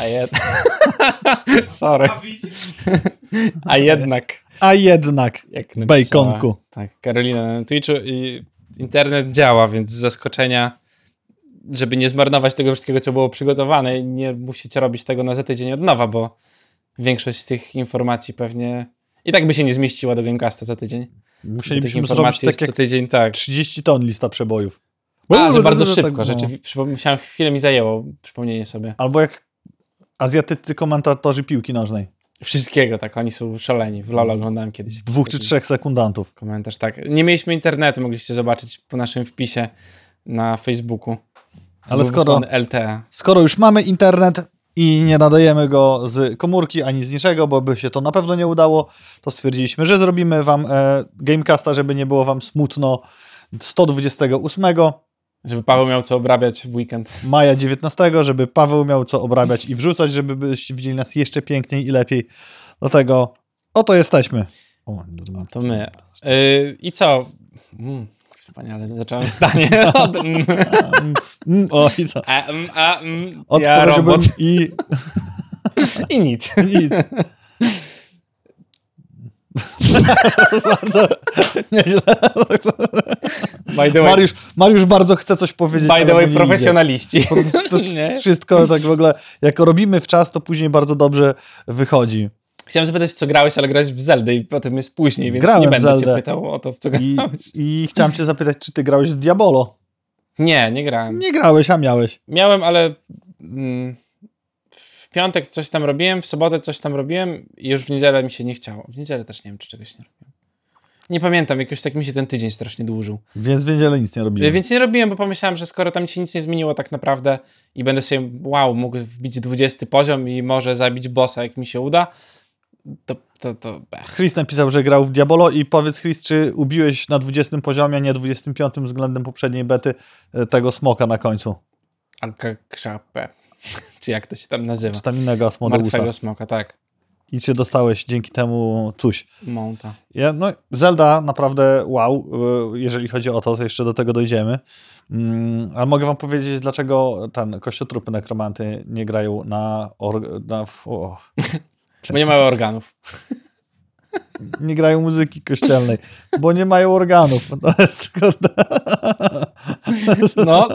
A jed... Sorry. A jednak. A jednak. Jak napisała, Bajkonku. Tak, Karolina na Twitchu i internet działa, więc z zaskoczenia, żeby nie zmarnować tego wszystkiego, co było przygotowane, nie musicie robić tego na za tydzień od nowa, bo większość z tych informacji pewnie i tak by się nie zmieściła do Gamecasta za tydzień. Musielibyśmy zrobić informacji tak co tydzień, tak. 30 ton lista przebojów. A, że bardzo szybko, Tak, no. rzeczywiście. Chwilę mi zajęło przypomnienie sobie. Albo jak azjatyccy komentatorzy piłki nożnej. Wszystkiego, tak, oni są szaleni. W LoL oglądałem kiedyś. Dwóch czy trzech sekundantów. Komentarz, tak. Nie mieliśmy internetu, mogliście zobaczyć po naszym wpisie na Facebooku. Ale skoro- LTE. Skoro już mamy internet i nie nadajemy go z komórki ani z niczego, bo by się to na pewno nie udało, to stwierdziliśmy, że zrobimy wam e, Gamecasta, żeby nie było wam smutno 128 Żeby Paweł miał co obrabiać w weekend. maja 19, żeby Paweł miał co obrabiać i wrzucać, żeby widzieli nas jeszcze piękniej i lepiej. Dlatego oto jesteśmy. O, To my. Yy, I co? Mm, wspaniale, zacząłem zdanie. Od, mm, Mm, o, i co? a, mm, a, mm, ja robot i i nic. Nic. bardzo nieźle. By the way, Mariusz, Mariusz bardzo chce coś powiedzieć. by the way profesjonaliści. to wszystko tak w ogóle, jak robimy w czas, to później bardzo dobrze wychodzi. Chciałem zapytać, w co grałeś, ale grałeś w Zeldę i potem jest później, więc Grałem nie będę cię pytał o to, w co I, grałeś. I chciałem cię zapytać, czy ty grałeś w Diabolo? Nie, nie grałem. Nie grałeś, a miałeś. Miałem, ale mm, piątek coś tam robiłem, w sobotę coś tam robiłem i już w niedzielę mi się nie chciało. W niedzielę też nie wiem, czy czegoś nie robiłem. Nie pamiętam, jakoś tak mi się ten tydzień strasznie dłużył. Więc w niedzielę nic nie robiłem. Więc nie robiłem, bo pomyślałem, że skoro tam się nic nie zmieniło tak naprawdę i będę sobie, wow, mógł wbić 20 poziom i może zabić bossa, jak mi się uda, to, to, to ech. Chris napisał, że grał w Diabolo i powiedz Chris, czy ubiłeś na 20 poziomie, a nie 25 względem poprzedniej bety e, tego smoka na końcu. Akakrzapę. Czy jak to się tam nazywa? Czy tam innego Asmodeusa. Martwego smoka, tak. I czy dostałeś dzięki temu coś. Monta. Ja, no, Zelda naprawdę wow, y, jeżeli chodzi o to, to jeszcze do tego dojdziemy. Mm, ale mogę wam powiedzieć, dlaczego ten kościotrupy nekromanty nie grają na... Or, na Bo nie mają organów. nie grają muzyki kościelnej, bo nie mają organów. To jest, kurde, No,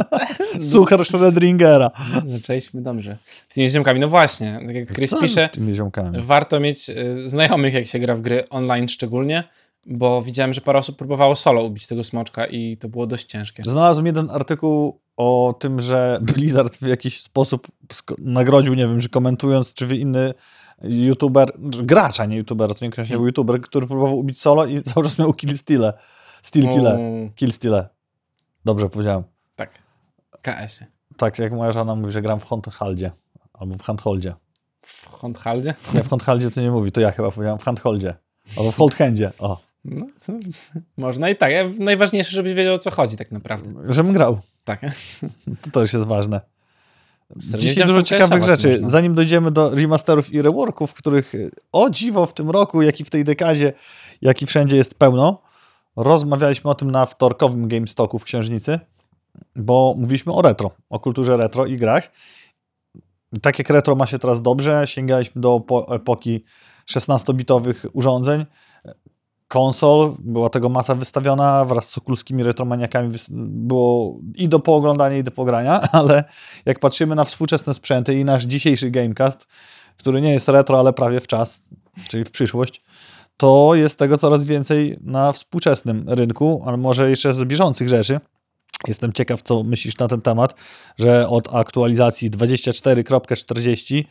suchar Schrödingera. zaczęliśmy dobrze. Z tymi ziomkami, no właśnie, tak jak Chris Co pisze, warto mieć y, znajomych, jak się gra w gry online szczególnie, bo widziałem, że parę osób próbowało solo ubić tego smoczka i to było dość ciężkie. Znalazłem jeden artykuł o tym, że Blizzard w jakiś sposób nagrodził, nie wiem, że komentując, czy wy inny youtuber, gracz, a nie youtuber, to niekoniecznie był youtuber, który próbował ubić solo i cały czas miał kill steale. Steel kille. O, Kill. Dobrze powiedziałem. tak. KS-y. Tak, jak moja żona mówi, że gram w handholdzie. Albo w handholdzie. W Hondhaldzie? Nie, w handholdzie to nie mówi, to ja chyba powiedziałem w handholdzie. Albo w holdhandzie. O, No, to można i tak. Najważniejsze, żebyś wiedział, o co chodzi tak naprawdę. żebym grał. Tak. To też jest ważne. Strasznie Dzisiaj dużo ciekawych rzeczy. można. Zanim dojdziemy do remasterów i reworków, których o dziwo w tym roku, jak i w tej dekadzie, jak i wszędzie jest pełno, rozmawialiśmy o tym na wtorkowym GameStoku w Księżnicy, bo mówiliśmy o retro, o kulturze retro i grach. Tak jak retro ma się teraz dobrze, sięgaliśmy do po- epoki 16-bitowych urządzeń, konsol, była tego masa wystawiona wraz z okulskimi retromaniakami, było i do pooglądania, i do pogrania, ale jak patrzymy na współczesne sprzęty i nasz dzisiejszy Gamecast, który nie jest retro, ale prawie w czas, czyli w przyszłość, to jest tego coraz więcej na współczesnym rynku, ale może jeszcze z bieżących rzeczy. Jestem ciekaw, co myślisz na ten temat, że od aktualizacji 24.40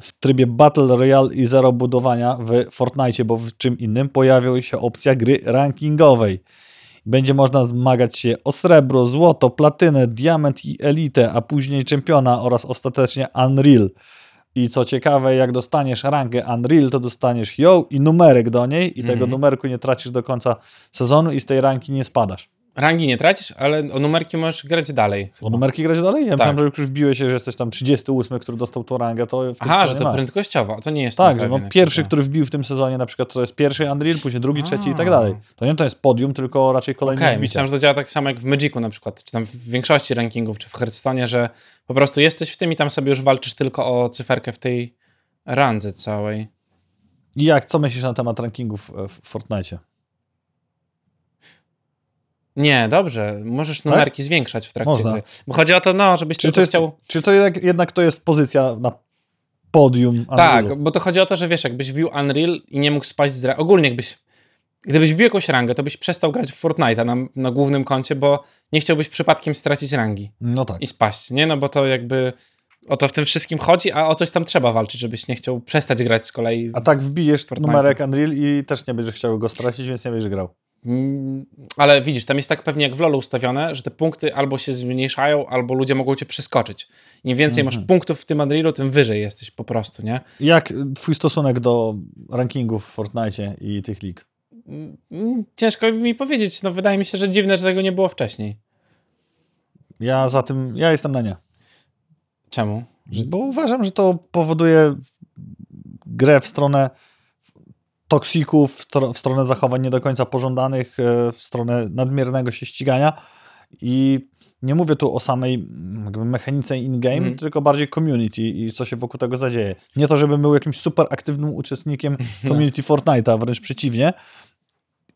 w trybie Battle Royale i zero budowania w Fortnite, bo w czym innym pojawiła się opcja gry rankingowej. Będzie można zmagać się o srebro, złoto, platynę, diament i elitę, a później czempiona oraz ostatecznie Unreal. I co ciekawe, jak dostaniesz rangę Unreal, to dostaniesz ją i numerek do niej i tego Mhm. numerku nie tracisz do końca sezonu i z tej ranki nie spadasz. Rangi nie tracisz, ale o numerki możesz grać dalej. O numerki grać dalej? Ja myślałem, Tak. że jak już wbiłeś się, że jesteś tam 38, który dostał tą rangę, to w Aha, że to ma. prędkościowo, to nie jest Tak, że no pierwszy, jakiś, który wbił w tym sezonie, na przykład to jest pierwszy Unreal, później drugi, trzeci i tak A. dalej. To nie to jest podium, tylko raczej kolejny wbicia. myślałem, że to działa tak samo jak w Magicu na przykład, czy tam w większości rankingów, czy w Hearthstone, że po prostu jesteś w tym i tam sobie już walczysz tylko o cyferkę w tej randze całej. I jak, co myślisz na temat rankingów e, w Fortnite? Nie, dobrze, możesz numerki zwiększać w trakcie Tak? Można. gry. Bo chodzi o to, no, żebyś Czy to, jest, chciał... czy to jednak, jednak to jest pozycja na podium Unrealu? Tak, bo to chodzi o to, że wiesz, jakbyś wbił Unreal i nie mógł spaść z... Ogólnie jakbyś... Gdybyś wbił jakąś rangę, to byś przestał grać w Fortnite'a na, na głównym koncie, bo nie chciałbyś przypadkiem stracić rangi No tak. i spaść, nie? No bo to jakby o to w tym wszystkim chodzi, a o coś tam trzeba walczyć, żebyś nie chciał przestać grać z kolei. A tak wbijesz numerek Unreal i też nie będziesz chciał go stracić, więc nie będziesz grał. Ale widzisz, tam jest tak pewnie jak w LoLu ustawione, że te punkty albo się zmniejszają, albo ludzie mogą cię przeskoczyć. Im więcej Mhm. masz punktów w tym Unrealu, tym wyżej jesteś po prostu, nie? Jak twój stosunek do rankingów w Fortnite i tych lig? Mm, Ciężko mi powiedzieć, no wydaje mi się, że dziwne, że tego nie było wcześniej. Ja za tym, ja jestem na nie. Czemu? Bo uważam, że to powoduje grę w stronę toksików, w, stro, w stronę zachowań nie do końca pożądanych, e, w stronę nadmiernego się ścigania i nie mówię tu o samej mm, mechanice in-game, Mhm. tylko bardziej community i co się wokół tego zadzieje. Nie to, żebym był jakimś super aktywnym uczestnikiem community Fortnite'a, wręcz przeciwnie.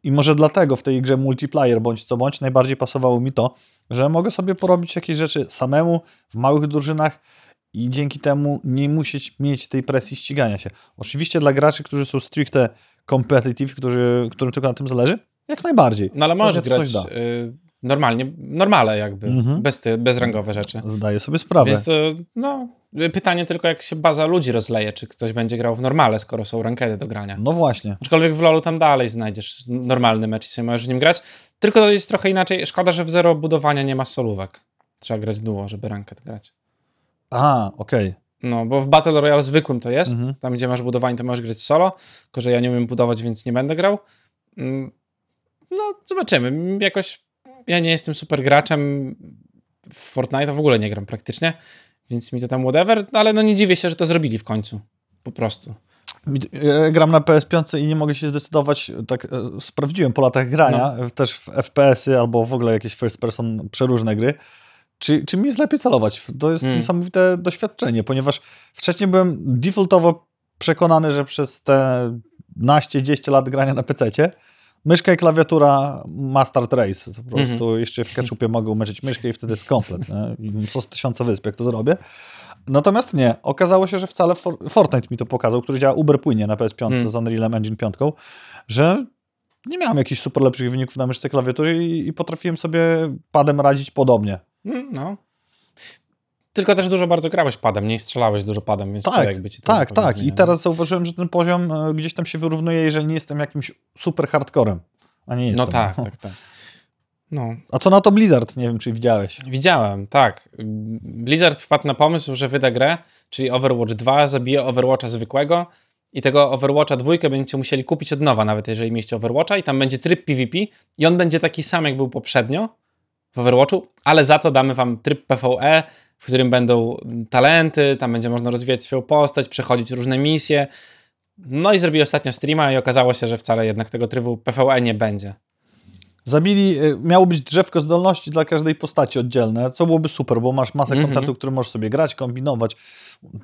I może dlatego w tej grze multiplayer bądź co bądź najbardziej pasowało mi to, że mogę sobie porobić jakieś rzeczy samemu w małych drużynach i dzięki temu nie musieć mieć tej presji ścigania się. Oczywiście dla graczy, którzy są stricte competitive, którzy, którym tylko na tym zależy, jak najbardziej. No ale możesz to grać y, normalnie, normale jakby, Mhm. bez ty, bezrangowe rzeczy. Zdaję sobie sprawę. Więc to, no, pytanie tylko jak się baza ludzi rozleje, czy ktoś będzie grał w normale, skoro są rankedy do grania. No właśnie. Aczkolwiek w LoLu tam dalej znajdziesz normalny mecz i sobie możesz w nim grać. Tylko to jest trochę inaczej. Szkoda, że w zero budowania nie ma solówek. Trzeba grać duo, żeby ranket grać. Aha, okej. No, bo w Battle Royale zwykłym to jest. Mhm. Tam, gdzie masz budowanie, to możesz grać solo. Tylko, że ja nie umiem budować, więc nie będę grał. Mm, No, zobaczymy. Jakoś ja nie jestem super graczem w Fortnite, w ogóle nie gram praktycznie, więc mi to tam whatever, ale no nie dziwię się, że to zrobili w końcu. Po prostu. Ja Gram na PS5 i nie mogę się zdecydować, tak e, sprawdziłem po latach grania, No. też w FPS-y albo w ogóle jakieś first person przeróżne gry, czy, czy mi jest lepiej celować. To jest Mm. niesamowite doświadczenie, ponieważ wcześniej byłem defaultowo przekonany, że przez te naście, 10 lat grania na PC-cie myszka i klawiatura ma start race. Po prostu Mhm. jeszcze w ketchupie mogę umieścić myszkę i wtedy jest komplet. Nie? Są z tysiąca wysp, jak to zrobię. Natomiast nie, okazało się, że wcale For Fortnite mi to pokazał, który działa uber płynnie na PS5 Hmm. z Unrealem Engine 5, że nie miałem jakichś super lepszych wyników na myszce klawiatury i, i potrafiłem sobie padem radzić podobnie. Mm, No. Tylko też dużo bardzo grałeś padem, nie strzelałeś dużo padem, więc to Tak, jakby ci to tak, tak. I teraz zauważyłem, że ten poziom e, gdzieś tam się wyrównuje, jeżeli nie jestem jakimś super hardcorem, a nie jestem. No tak, tak, tak. No, A co na to Blizzard? Nie wiem, czy widziałeś. widziałem, tak. Blizzard wpadł na pomysł, że wyda grę, czyli Overwatch 2 zabije Overwatcha zwykłego i tego Overwatcha dwójkę będziecie musieli kupić od nowa, nawet jeżeli mieliście Overwatcha i tam będzie tryb PvP i on będzie taki sam, jak był poprzednio w Overwatchu, ale za to damy wam tryb PvE, w którym będą talenty, tam będzie można rozwijać swoją postać, przechodzić różne misje. No i zrobili ostatnio streama i okazało się, że wcale jednak tego trybu PvE nie będzie. Zabili, e, miało być drzewko zdolności dla każdej postaci oddzielne, co byłoby super, bo masz masę Mhm. kontentu, który możesz sobie grać, kombinować,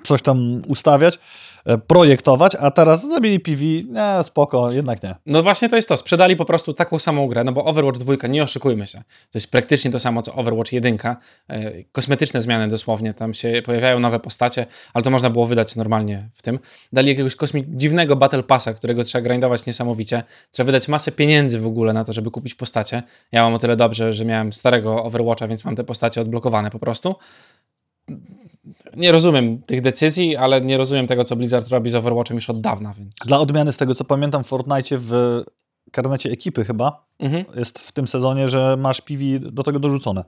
coś tam ustawiać, e, projektować, a teraz zabili PV, nie, spoko, jednak nie. No właśnie to jest to. Sprzedali po prostu taką samą grę, no bo Overwatch 2, nie oszukujmy się, to jest praktycznie to samo co Overwatch 1. E, kosmetyczne zmiany dosłownie, tam się pojawiają nowe postacie, ale to można było wydać normalnie w tym. Dali jakiegoś kosmi- dziwnego Battle Passa, którego trzeba grindować niesamowicie. Trzeba wydać masę pieniędzy w ogóle na to, żeby kupić postacie. Ja mam o tyle dobrze, że miałem starego Overwatcha, więc mam te postacie odblokowane po prostu. Nie rozumiem tych decyzji, ale nie rozumiem tego, co Blizzard robi z Overwatchem już od dawna, więc... Dla odmiany z tego, co pamiętam w Fortnite w karnecie ekipy chyba, Mhm. jest w tym sezonie, że masz PV do tego dorzucone.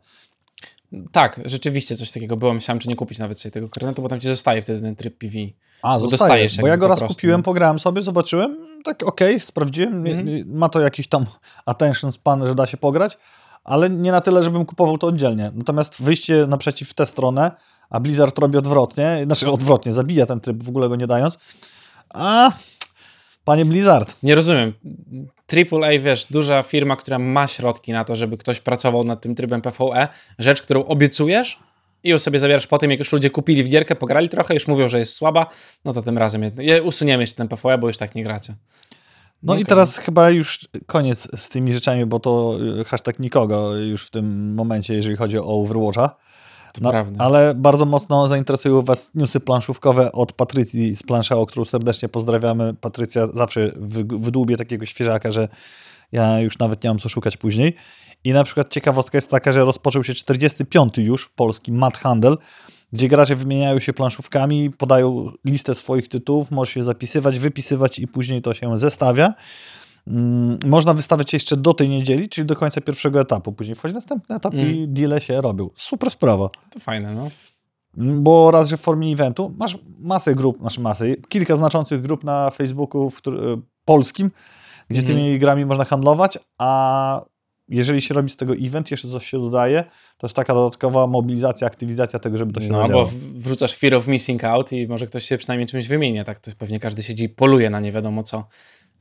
Tak, rzeczywiście coś takiego było. Myślałem, czy nie kupić nawet sobie tego karnetu, bo tam ci zostaje wtedy ten tryb PV. A, zostaje, dostajesz bo ja go raz prostu, kupiłem, no. pograłem sobie, zobaczyłem, tak okej, sprawdziłem, nie- Mhm. ma to jakiś tam attention span, że da się pograć, ale nie na tyle, żebym kupował to oddzielnie. Natomiast wyjście naprzeciw w tę stronę, a Blizzard robi odwrotnie, znaczy odwrotnie, zabija ten tryb, w ogóle go nie dając. A, panie Blizzard. Nie rozumiem. AAA, wiesz, duża firma, która ma środki na to, żeby ktoś pracował nad tym trybem PvE, rzecz, którą obiecujesz i ją sobie zawierasz po tym, jak już ludzie kupili w gierkę, pograli trochę, już mówią, że jest słaba, no to tym razem je- usuniemy jeszcze ten PvE, bo już tak nie gracie. No i Okej. teraz chyba już koniec z tymi rzeczami, bo to y, hashtag nikogo już w tym momencie, jeżeli chodzi o Overwatcha. No, ale bardzo mocno zainteresują Was newsy planszówkowe od Patrycji z Planszeo, którą serdecznie pozdrawiamy. Patrycja zawsze wy- wydłubie takiego świeżaka, że ja już nawet nie mam co szukać później. I na przykład ciekawostka jest taka, że rozpoczął się 45. już polski Mad Handel, gdzie gracze wymieniają się planszówkami, podają listę swoich tytułów, możesz się zapisywać, wypisywać i później to się zestawia. Mm, Można wystawiać jeszcze do tej niedzieli, czyli do końca pierwszego etapu. Później wchodzi następny etap Mm. i deale się robią. Super sprawa. To fajne, no. Bo raz, że w formie eventu masz masę grup, znaczy masę, kilka znaczących grup na Facebooku w, któr- polskim, gdzie tymi grami można handlować, a jeżeli się robi z tego event, jeszcze coś się dodaje, to jest taka dodatkowa mobilizacja, aktywizacja tego, żeby to się No, bo wrzucasz Fear of Missing Out i może ktoś się przynajmniej czymś wymienia, tak? To pewnie każdy siedzi i poluje na nie wiadomo co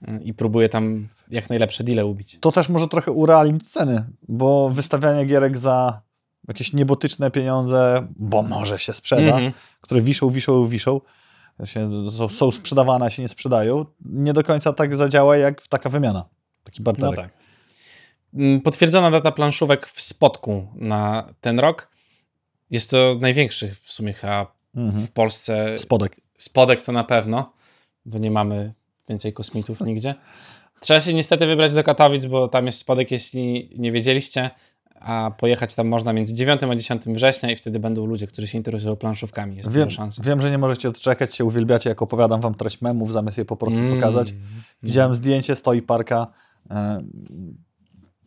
y, i próbuje tam jak najlepsze deale ubić. To też może trochę urealnić ceny, bo wystawianie gierek za jakieś niebotyczne pieniądze, bo może się sprzeda, Mhm. które wiszą, wiszą, wiszą, są, są sprzedawane, a się nie sprzedają, nie do końca tak zadziała jak taka wymiana, taki No barterek. tak. Mm, Potwierdzona data planszówek w Spodku na ten rok. Jest to największy w sumie chyba Mhm. w Polsce Spodek. Spodek to na pewno, bo nie mamy więcej kosmitów nigdzie. Trzeba się niestety wybrać do Katowic, bo tam jest Spodek, jeśli nie wiedzieliście, a pojechać tam można między 9 a 10 września i wtedy będą ludzie, którzy się interesują planszówkami. Jest Wiem, szansa. wiem, że nie możecie odczekać, się uwielbiacie, jak opowiadam wam treść memów, zamiast je po prostu Mm. pokazać. Widziałem zdjęcie, stoi parka, e,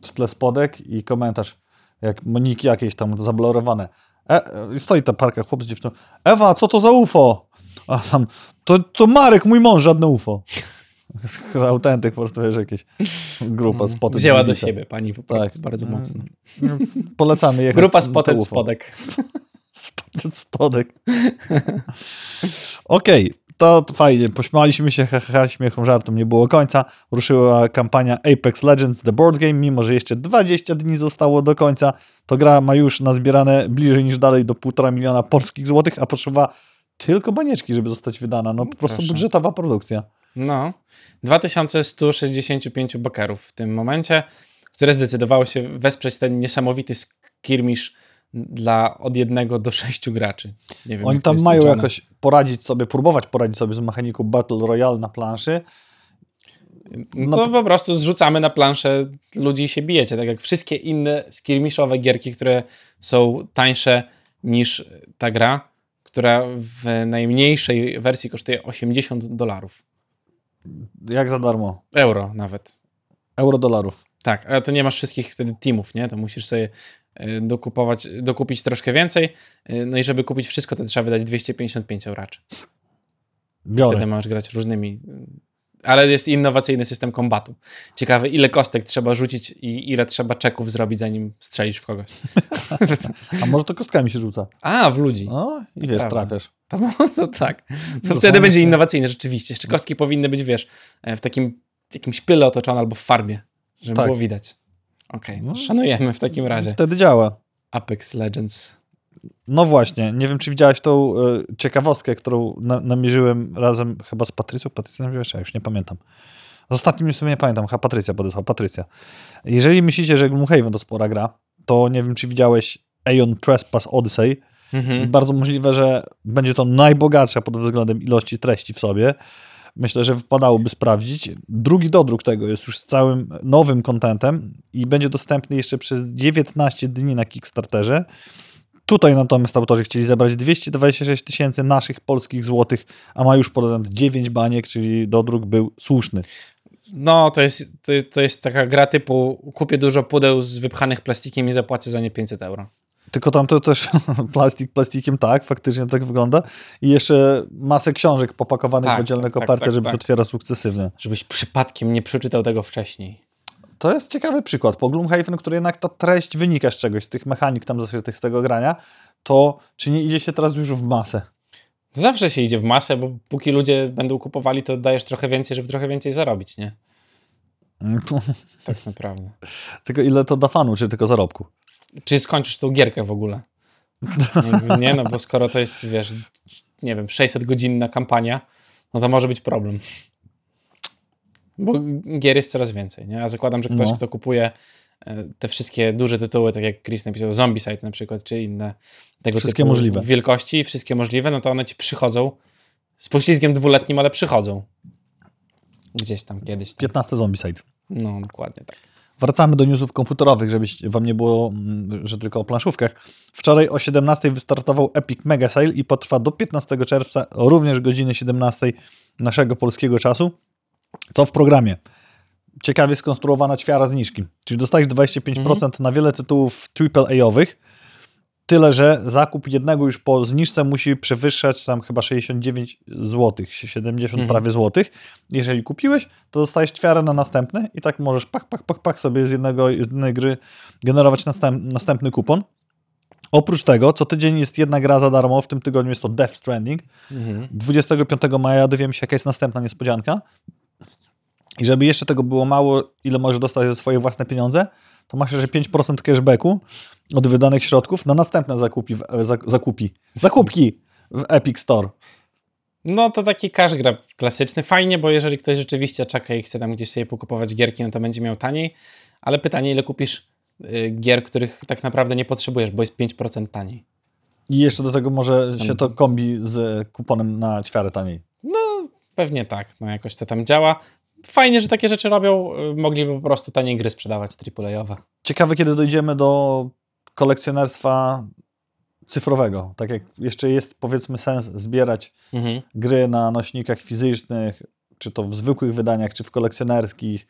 w tle spodek i komentarz, jak Moniki jakieś tam zablorowane. E, e, stoi ta parka, chłop z dziewczyną. Ewa, co to za UFO? A sam, to, to Marek, mój mąż, żadne UFO. Autentyk, po prostu wiesz, jakieś grupa spotek. Mm. Wzięła do siebie pani po prostu Tak. bardzo mocno. Więc Polecamy jechać. Grupa UFO. Spodek. Spodek. Okej, to, to fajnie. Pośmialiśmy się, ha, ha, ha, śmiechom, żartom nie było końca. Ruszyła kampania Apex Legends The Board Game, mimo że jeszcze 20 dni zostało do końca. To gra ma już nazbierane bliżej niż dalej do 1,5 miliona polskich złotych, a potrzeba tylko banieczki, żeby zostać wydana. No po prostu Proszę. budżetowa produkcja. No, 2165 bakerów w tym momencie, które zdecydowało się wesprzeć ten niesamowity skirmisz dla od jednego do sześciu graczy. Wiem, Oni tam mają liczone. jakoś poradzić sobie, próbować poradzić sobie z mechaniką Battle Royale na planszy. No to po prostu zrzucamy na planszę ludzi i się bijecie, tak jak wszystkie inne skirmiszowe gierki, które są tańsze niż ta gra, która w najmniejszej wersji kosztuje 80 dolarów. Jak za darmo. Euro nawet. Euro dolarów. Tak, ale to nie masz wszystkich wtedy teamów, nie? To musisz sobie dokupować, dokupić troszkę więcej. y, No i żeby kupić wszystko, to trzeba wydać 255 euraczy. Biorę. Wtedy możesz grać różnymi. Ale jest innowacyjny system kombatu. Ciekawe, ile kostek trzeba rzucić i ile trzeba czeków zrobić, zanim strzelisz w kogoś. A może to kostkami się rzuca? A, w ludzi. No i wiesz, prawda. trafiasz. To, to tak. To Zasłania wtedy będzie się. innowacyjne, rzeczywiście. Jeszcze kostki powinny być, wiesz, e, w takim jakimś pyle otoczone albo w farbie, żeby Tak. było widać. Okej, to No. szanujemy w takim razie. Wtedy działa. Apex Legends. No właśnie, nie wiem, czy widziałeś tą e, ciekawostkę, którą na, namierzyłem razem chyba z Patrycją. Patrycja namierzyłeś? Ja już nie pamiętam. Z ostatnim sobie nie pamiętam, chyba Patrycja podesłała. Patrycja. Jeżeli myślicie, że Gloomhaven to spora gra, to nie wiem, czy widziałeś Aeon Trespass Odyssey. Mhm. Bardzo możliwe, że będzie to najbogatsza pod względem ilości treści w sobie. Myślę, że wypadałoby sprawdzić. Drugi dodruk tego jest już z całym nowym kontentem i będzie dostępny jeszcze przez 19 dni na Kickstarterze. Tutaj natomiast autorzy chcieli zebrać 226 tysięcy naszych polskich złotych, a ma już ponad 9 baniek, czyli dodruk był słuszny. No, to jest, to, to jest taka gra typu kupię dużo pudeł z wypchanych plastikiem i zapłacę za nie 500 euro. Tylko tam to też plastik plastikiem, tak, faktycznie tak wygląda. I jeszcze masę książek popakowanych Tak, w oddzielne tak, koperty, tak, żeby tak. się otwiera sukcesywnie. Żebyś przypadkiem nie przeczytał tego wcześniej. to jest ciekawy przykład. Po Gloomhaven, który jednak ta treść wynika z czegoś, z tych mechanik tam zaszytych z tego grania, to czy nie idzie się teraz już w masę? Zawsze się idzie w masę, bo póki ludzie będą kupowali, to dajesz trochę więcej, żeby trochę więcej zarobić, nie? Tak naprawdę. tylko ile to da fanu, czy tylko zarobku? Czy skończysz tą gierkę w ogóle? Nie, no bo skoro to jest, wiesz, nie wiem, 600 godzinna kampania, no to może być problem. Bo gier jest coraz więcej, nie? A zakładam, że ktoś, No. kto kupuje e, te wszystkie duże tytuły, tak jak Chris napisał, Zombicide na przykład, czy inne tego Wszystkie typu możliwe. wielkości, wszystkie możliwe, no to one ci przychodzą z poślizgiem dwuletnim, ale przychodzą. Gdzieś tam, kiedyś tam. 15 Zombicide. No, dokładnie tak. Wracamy do newsów komputerowych, żeby wam nie było, mm, że tylko o planszówkach. Wczoraj o 17 wystartował Epic Mega Sale i potrwa do 15 czerwca, również godziny 17 naszego polskiego czasu. Co w programie? Ciekawie skonstruowana ćwiara zniżki. Czyli dostajesz 25% na wiele tytułów AAA-owych, tyle że zakup jednego już po zniżce musi przewyższać tam chyba 69 zł, 70 Mhm. prawie złotych. Jeżeli kupiłeś, to dostajesz ćwiarę na następny i tak możesz pach, pach, pach, pach sobie z jednego, z jednej gry generować następ, następny kupon. Oprócz tego, co tydzień jest jedna gra za darmo, w tym tygodniu jest to Death Stranding. Mhm. 25 maja dowiemy się, jaka jest następna niespodzianka. I żeby jeszcze tego było mało, ile możesz dostać za swoje własne pieniądze, to masz jeszcze 5% cashbacku od wydanych środków na następne zakupi, zak- zakupi, zakupki w Epic Store. No to taki cash grab klasyczny. Fajnie, bo jeżeli ktoś rzeczywiście czeka i chce tam gdzieś sobie pokupować gierki, no to będzie miał taniej. Ale pytanie, ile kupisz y, gier, których tak naprawdę nie potrzebujesz, bo jest 5% taniej. I jeszcze do tego może Tam- się to kombi z kuponem na ćwiarę taniej. Pewnie tak, no jakoś to tam działa. Fajnie, że takie rzeczy robią. y, Mogliby po prostu taniej gry sprzedawać AAA-owe. Ciekawe, kiedy dojdziemy do kolekcjonerstwa cyfrowego. Tak jak jeszcze jest, powiedzmy, sens zbierać Mhm. gry na nośnikach fizycznych, czy to w zwykłych wydaniach, czy w kolekcjonerskich.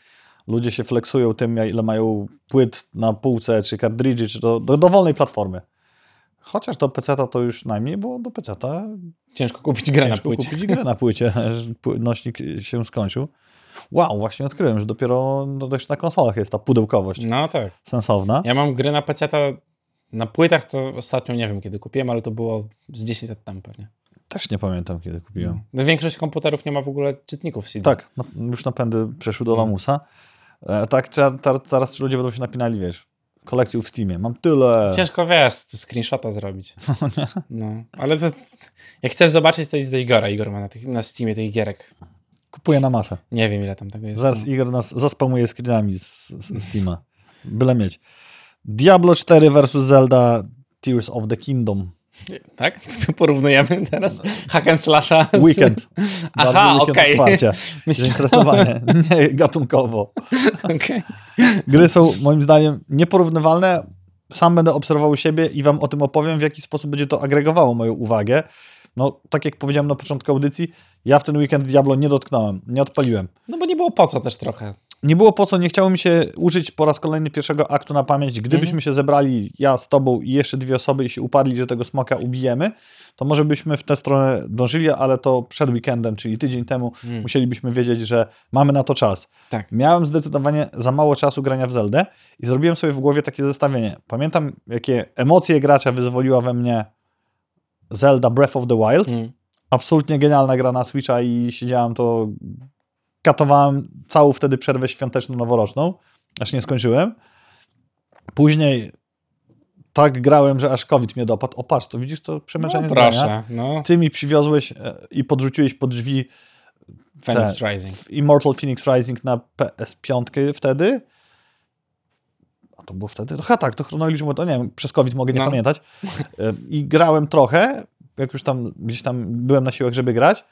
Ludzie się flexują tym, ile mają płyt na półce, czy kartridży, czy do, do dowolnej platformy. Chociaż do PC to już najmniej, bo do PC Ciężko kupić grę na ciężko płycie. kupić grę na płycie, nośnik się skończył. Wow, właśnie odkryłem, że dopiero no, dość na konsolach jest ta pudełkowość No tak. sensowna. Ja mam gry na PC, na płytach to ostatnio nie wiem kiedy kupiłem, ale to było z 10 lat temu pewnie. Też nie pamiętam, kiedy kupiłem. No, większość komputerów nie ma w ogóle czytników CD. Tak, no, już napędy przeszły do No. lamusa. E, tak, teraz ludzie będą się napinali, wiesz, kolekcją w Steamie. Mam tyle. Ciężko wiesz, screenshota zrobić. No, ale to, jak chcesz zobaczyć, to idź do Igora. Igor ma na, tych, na Steamie tych gierek. Kupuję na masę. Nie wiem, ile tam tego jest. Zaraz. Igor nas zaspamuje screenami z, z Steama. Byle mieć. Diablo 4 versus Zelda Tears of the Kingdom. Tak? To porównujemy teraz hack and slasha z... Weekend. Aha, okej. Myślałem- Zainteresowanie. Nie gatunkowo. Okej. Gry są moim zdaniem nieporównywalne. Sam będę obserwował siebie i wam o tym opowiem, w jaki sposób będzie to agregowało moją uwagę. No, tak jak powiedziałem na początku audycji, ja w ten weekend Diablo nie dotknąłem, nie odpaliłem. No bo nie było po co też trochę. Nie było po co, nie chciało mi się użyć po raz kolejny pierwszego aktu na pamięć. Gdybyśmy Mhm. się zebrali, ja z tobą i jeszcze dwie osoby i się uparli, że tego smoka ubijemy, to może byśmy w tę stronę dążyli, ale to przed weekendem, czyli tydzień temu, Mm. musielibyśmy wiedzieć, że mamy na to czas. Tak. Miałem zdecydowanie za mało czasu grania w Zeldę i zrobiłem sobie w głowie takie zestawienie. Pamiętam, jakie emocje gracza wyzwoliła we mnie Zelda Breath of the Wild. Mm. Absolutnie genialna gra na Switcha i siedziałem to, katowałem całą wtedy przerwę świąteczno-noworoczną, aż nie skończyłem. Później tak grałem, że aż COVID mnie dopadł. O patrz, to widzisz to przemęczenie No, proszę. No, Ty mi przywiozłeś e, i podrzuciłeś pod drzwi Phoenix te- Rising. Immortal Phoenix Rising na PS5 wtedy. A to było wtedy? To chyba tak, to chronologicznie, to nie wiem, przez COVID mogę nie No. pamiętać. E, I grałem trochę, jak już tam gdzieś tam byłem na siłach, żeby grać.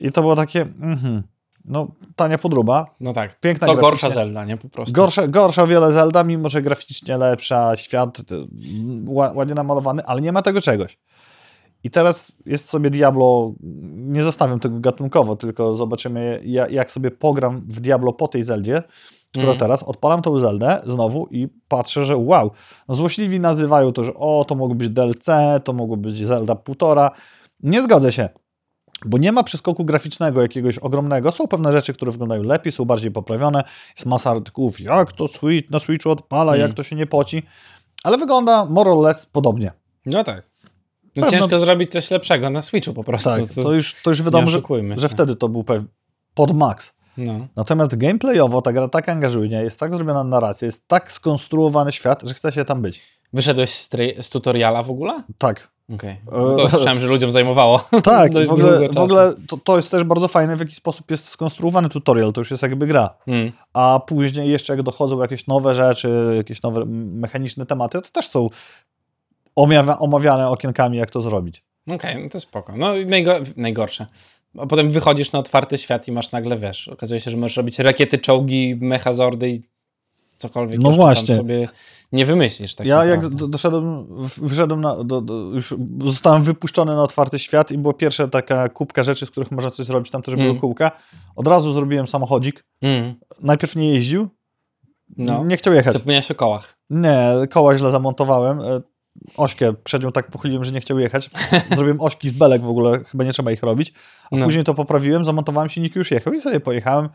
I to było takie, mhm, no tania podróba, No tak. piękna To gorsza Zelda, nie? Po prostu. Gorsza, gorsza o wiele Zelda, mimo że graficznie lepsza, świat y, ła- ładnie namalowany, ale nie ma tego czegoś. I teraz jest sobie Diablo, nie zostawiam tego gatunkowo, tylko zobaczymy ja- jak sobie pogram w Diablo po tej Zeldzie, która Mhm. teraz, odpalam tą Zeldę znowu i patrzę, że wow, no złośliwi nazywają to, że o, to mogło być DLC, to mogło być Zelda półtora. Nie zgodzę się. bo nie ma przeskoku graficznego jakiegoś ogromnego. Są pewne rzeczy, które wyglądają lepiej, są bardziej poprawione. Jest masa artykułów, jak to Switch, na Switchu odpala, Mm. jak to się nie poci. Ale wygląda more or less podobnie. No tak. No Pewno- ciężko zrobić coś lepszego na Switchu po prostu. Tak, to już, to już wiadomo, że, że wtedy to był pod max. No. Natomiast gameplayowo ta gra tak angażuje, jest tak zrobiona narracja, jest tak skonstruowany świat, że chce się tam być. Wyszedłeś z, z tutoriala w ogóle? Tak. Okej. No to E, słyszałem, że ludziom zajmowało. Tak, w ogóle, w ogóle to, to jest też bardzo fajne, w jaki sposób jest skonstruowany tutorial, to już jest jakby gra. Mm. A później jeszcze jak dochodzą jakieś nowe rzeczy, jakieś nowe mechaniczne tematy, to też są omawia- omawiane okienkami, jak to zrobić. Okej, no to spoko. No i najgo- najgorsze. A potem wychodzisz na otwarty świat i masz nagle, wiesz, okazuje się, że możesz robić rakiety, czołgi, mechazordy i cokolwiek No właśnie. tam sobie nie wymyślisz. Tak ja jak do, doszedłem, wszedłem na, do, do, już zostałem wypuszczony na otwarty świat i była pierwsza taka kubka rzeczy, z których można coś zrobić, tam też Mm. kółka. Od razu zrobiłem samochodzik. Mm. Najpierw nie jeździł, No. nie chciał jechać. Zapomniałeś o kołach. Nie, koła źle zamontowałem. Ośkę przednią tak pochyliłem, że nie chciał jechać. Zrobiłem ośki z belek w ogóle, chyba nie trzeba ich robić. A No. później to poprawiłem, zamontowałem silnik i już jechał i sobie pojechałem.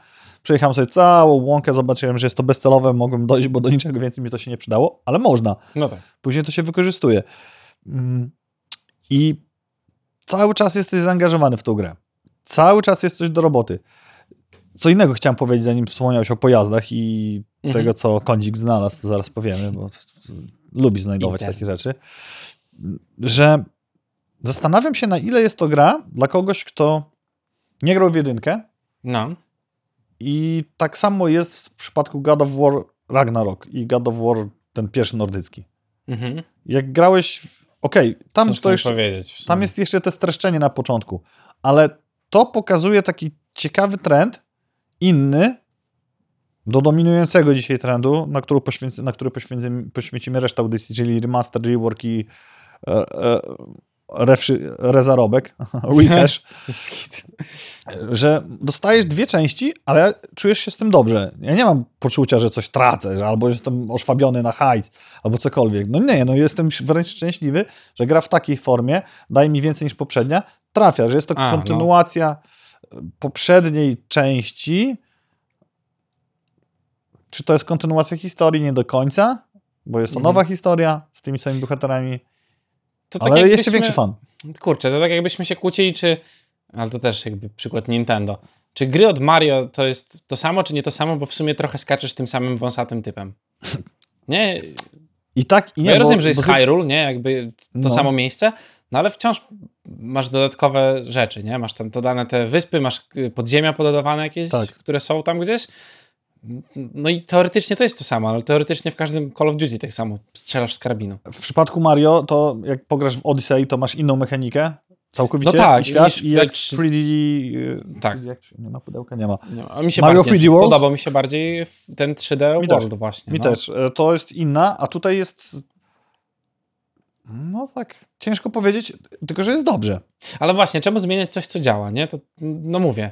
Przejechałem sobie całą łąkę, zobaczyłem, że jest to bezcelowe, mogłem dojść, bo do niczego więcej mi to się nie przydało, ale można. No tak. Później to się wykorzystuje. Mm. I cały czas jesteś zaangażowany w tą grę. Cały czas jest coś do roboty. Co innego chciałem powiedzieć, zanim wspomniałeś o pojazdach i Mhm. tego, co Kądzik znalazł, to zaraz powiemy, bo lubi znajdować Internet. takie rzeczy. Że zastanawiam się, na ile jest to gra dla kogoś, kto nie grał w jedynkę No. i tak samo jest w przypadku God of War Ragnarok i God of War ten pierwszy nordycki. Mhm. Jak grałeś. w- Okej, tam Ciężko to jeszcze, tam jest jeszcze te streszczenie na początku, ale to pokazuje taki ciekawy trend, inny, do dominującego dzisiaj trendu, na który, poświęc, na który poświęcimy, poświęcimy resztę audycji, czyli remaster, rework i e, e, refszy, rezarobek, recash, że dostajesz dwie części, ale czujesz się z tym dobrze. Ja nie mam poczucia, że coś tracę, że albo jestem oszwabiony na hajs, albo cokolwiek. No nie, no jestem wręcz szczęśliwy, że gra w takiej formie daje mi więcej niż poprzednia. Trafia, że jest to A, no. kontynuacja poprzedniej części. Czy to jest kontynuacja historii? Nie do końca, bo jest to Mhm. nowa historia z tymi samymi bohaterami, To ale jakbyśmy- jeszcze większy fan. Kurczę, to tak jakbyśmy się kłócili, czy... Ale to też jakby przykład Nintendo. Czy gry od Mario to jest to samo, czy nie to samo, bo w sumie trochę skaczesz tym samym wąsatym typem. Nie, I tak i nie ja bo- rozumiem, że jest bo Hyrule, nie, jakby to No. samo miejsce, no ale wciąż masz dodatkowe rzeczy, nie? Masz tam dodane te wyspy, masz podziemia pododawane jakieś, Tak. które są tam gdzieś. No i teoretycznie to jest to samo, ale teoretycznie w każdym Call of Duty tak samo strzelasz z karabinu. W przypadku Mario, to jak pograsz w Odyssey, to masz inną mechanikę. Całkowicie. No tak, świat, i jak trzy- 3D. y, Tak. Jak, nie ma pudełka, nie ma. Nie, a mi się Mario bardziej, 3D World? Podobał mi się bardziej ten 3D Mi World też. właśnie. Mi no. też. E, To jest inna, a tutaj jest. No tak, ciężko powiedzieć, tylko że jest dobrze. Ale właśnie, czemu zmieniać coś, co działa, nie? To, no mówię.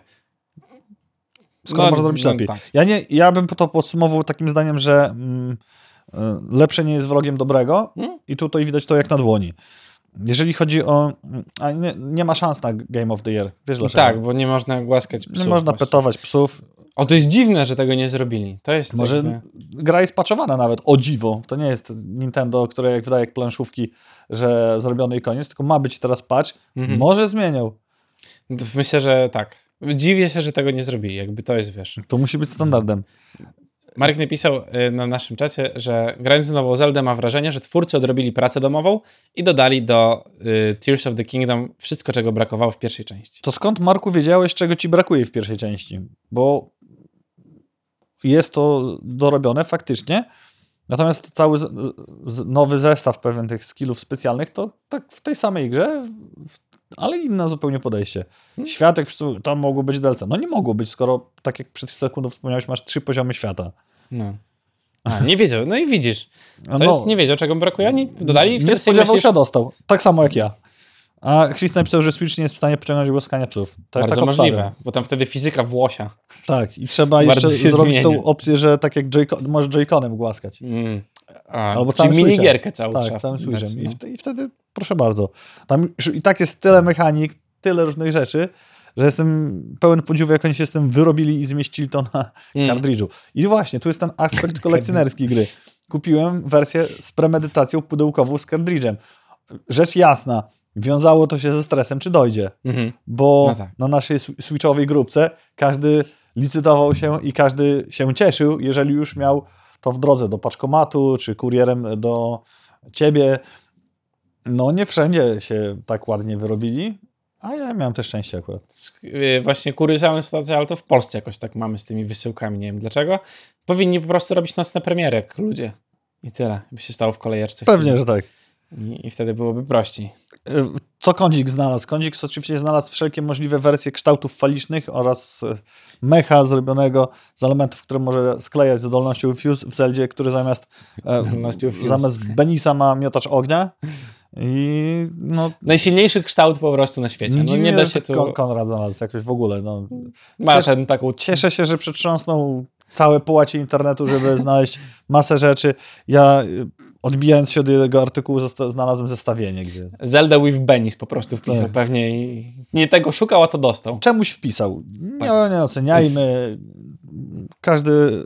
Skoro No, można zrobić no lepiej. tak. Ja, nie, ja bym to podsumował takim zdaniem, że mm, e, lepsze nie jest wrogiem dobrego Mm. i tutaj widać to jak na dłoni. Jeżeli chodzi o... A nie, nie ma szans na Game of the Year. Wiesz dlaczego? Tak, bo nie można głaskać psów. Nie można właśnie. petować psów. O, to jest dziwne, że tego nie zrobili. To jest Może jakby... gra jest patchowana nawet, o dziwo. To nie jest Nintendo, które jak wydaje jak planszówki, że zrobiony i koniec, tylko ma być teraz patch. Mhm. Może zmienią. Myślę, że tak. Dziwię się, że tego nie zrobili. Jakby to jest, wiesz. To musi być standardem. Marek napisał y, na naszym czacie, że grając w nową Zeldę ma wrażenie, że twórcy odrobili pracę domową i dodali do y, Tears of the Kingdom wszystko, czego brakowało w pierwszej części. To skąd, Marku, wiedziałeś, czego ci brakuje w pierwszej części? Bo jest to dorobione faktycznie, natomiast cały nowy zestaw pewien tych skillów specjalnych to tak w tej samej grze, w- ale inne zupełnie podejście. Hmm. Światek, tam mogło być DLC. No nie mogło być, skoro tak jak przed sekundą wspomniałeś, masz trzy poziomy świata. No. A, nie wiedział. No i widzisz. To No, jest, nie wiedział, czego brakuje. Oni dodali i nie spodziewał myślisz, się, dostał. Tak samo jak ja. A Chris napisał, że Switch nie jest w stanie pociągnąć głaskania psów. To jest bardzo tak możliwe, bo tam wtedy fizyka włosia. Tak, i trzeba Bardzo jeszcze zrobić tą opcję, że tak jak Joy- możesz Joy-Conem głaskać. Mm. A, Albo czyli minigierkę trzeba Tak, całym Switchem. I, no. wtedy, I wtedy, proszę bardzo. Tam już i tak jest tyle mechanik, tyle różnych rzeczy, że jestem pełen podziwu, jak oni się z tym wyrobili i zmieścili to na Mm. kartridżu. I właśnie, tu jest ten aspekt kolekcjonerski gry. Kupiłem wersję z premedytacją pudełkową z kartridżem. Rzecz jasna, wiązało to się ze stresem, czy dojdzie, Mhm. bo No tak. na naszej sw- switchowej grupce każdy licytował się i każdy się cieszył, jeżeli już miał to w drodze do paczkomatu, czy kurierem do ciebie. No nie wszędzie się tak ładnie wyrobili, a ja miałem też szczęście akurat. Y, Właśnie kuriozalne sytuacje, ale to w Polsce jakoś tak mamy z tymi wysyłkami, nie wiem dlaczego. Powinni po prostu robić nocne premiery, jak ludzie. I tyle. By się stało w kolejeczce. Pewnie, że tak. I, I wtedy byłoby prościej. Co Kądzik znalazł? Kądzik oczywiście znalazł wszelkie możliwe wersje kształtów falicznych oraz e, mecha zrobionego z elementów, które może sklejać z zdolnością Fuse w Zeldzie, który zamiast, e, zamiast Benisa ma miotacz ognia. I no, Najsilniejszy kształt po prostu na świecie. No, nie da się tu... Kon- Konrad znalazł jakoś w ogóle. No. Ma Cieszę- ten taką... Cieszę się, że przetrząsnął całe połacie internetu, żeby znaleźć masę rzeczy. Ja odbijając się od jego artykułu znalazłem zestawienie, gdzie Zelda with Benis po prostu wpisał Tak. pewnie i nie tego szukał, a to dostał. czemuś wpisał. Nie, Tak. nie oceniajmy. Każdy y,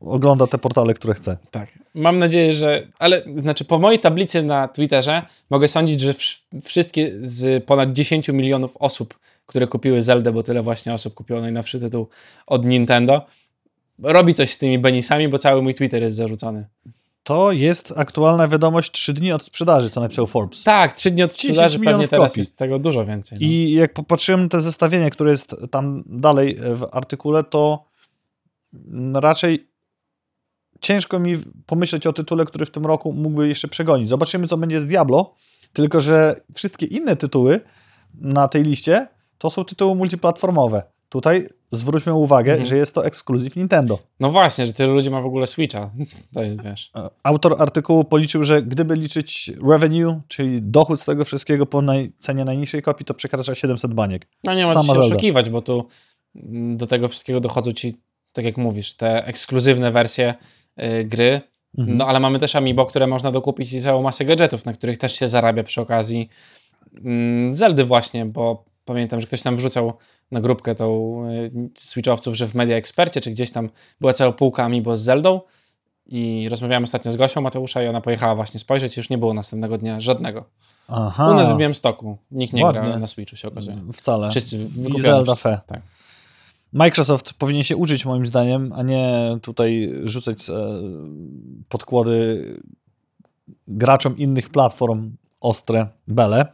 ogląda te portale, które chce. Tak. Mam nadzieję, że. Ale znaczy, po mojej tablicy na Twitterze mogę sądzić, że wsz- wszystkie z ponad 10 milionów osób, które kupiły Zeldę, bo tyle właśnie osób kupiło najnowszy tytuł od Nintendo, robi coś z tymi Benisami, bo cały mój Twitter jest zarzucony. To jest aktualna wiadomość 3 dni od sprzedaży, co napisał Forbes. Tak, trzy dni od 10 sprzedaży, pewnie teraz kopii. jest tego dużo więcej. No. I jak popatrzyłem na te zestawienie, które jest tam dalej w artykule, to raczej ciężko mi pomyśleć o tytule, który w tym roku mógłby jeszcze przegonić. Zobaczymy, co będzie z Diablo, tylko że wszystkie inne tytuły na tej liście to są tytuły multiplatformowe. Tutaj zwróćmy uwagę, Mhm. że jest to ekskluzyw Nintendo. no właśnie, że tylu ludzi ma w ogóle Switcha. To jest, wiesz. E, Autor artykułu policzył, że gdyby liczyć revenue, czyli dochód z tego wszystkiego po naj, cenie najniższej kopii, to przekracza 700 baniek. No nie ma co Sama się Zelda. oszukiwać, bo tu mm, do tego wszystkiego dochodzą ci, tak jak mówisz, te ekskluzywne wersje y, gry. Mhm. No ale mamy też Amiibo, które można dokupić i całą masę gadżetów, na których też się zarabia przy okazji mm, Zeldy właśnie, bo pamiętam, że ktoś tam wrzucał na grupkę tą y, Switchowców, że w Media Expercie, czy gdzieś tam była cała półka Amiibo z Zeldą i rozmawiałem ostatnio z Gosią Mateusza i ona pojechała właśnie spojrzeć, już nie było następnego dnia żadnego. Aha. U nas w Białymstoku. Nikt nie Ładnie. gra na Switchu, się okazuje. Wcale. Wszyscy I Zelda fe. Tak. Microsoft powinien się uczyć moim zdaniem, a nie tutaj rzucać e, podkłady graczom innych platform ostre bele,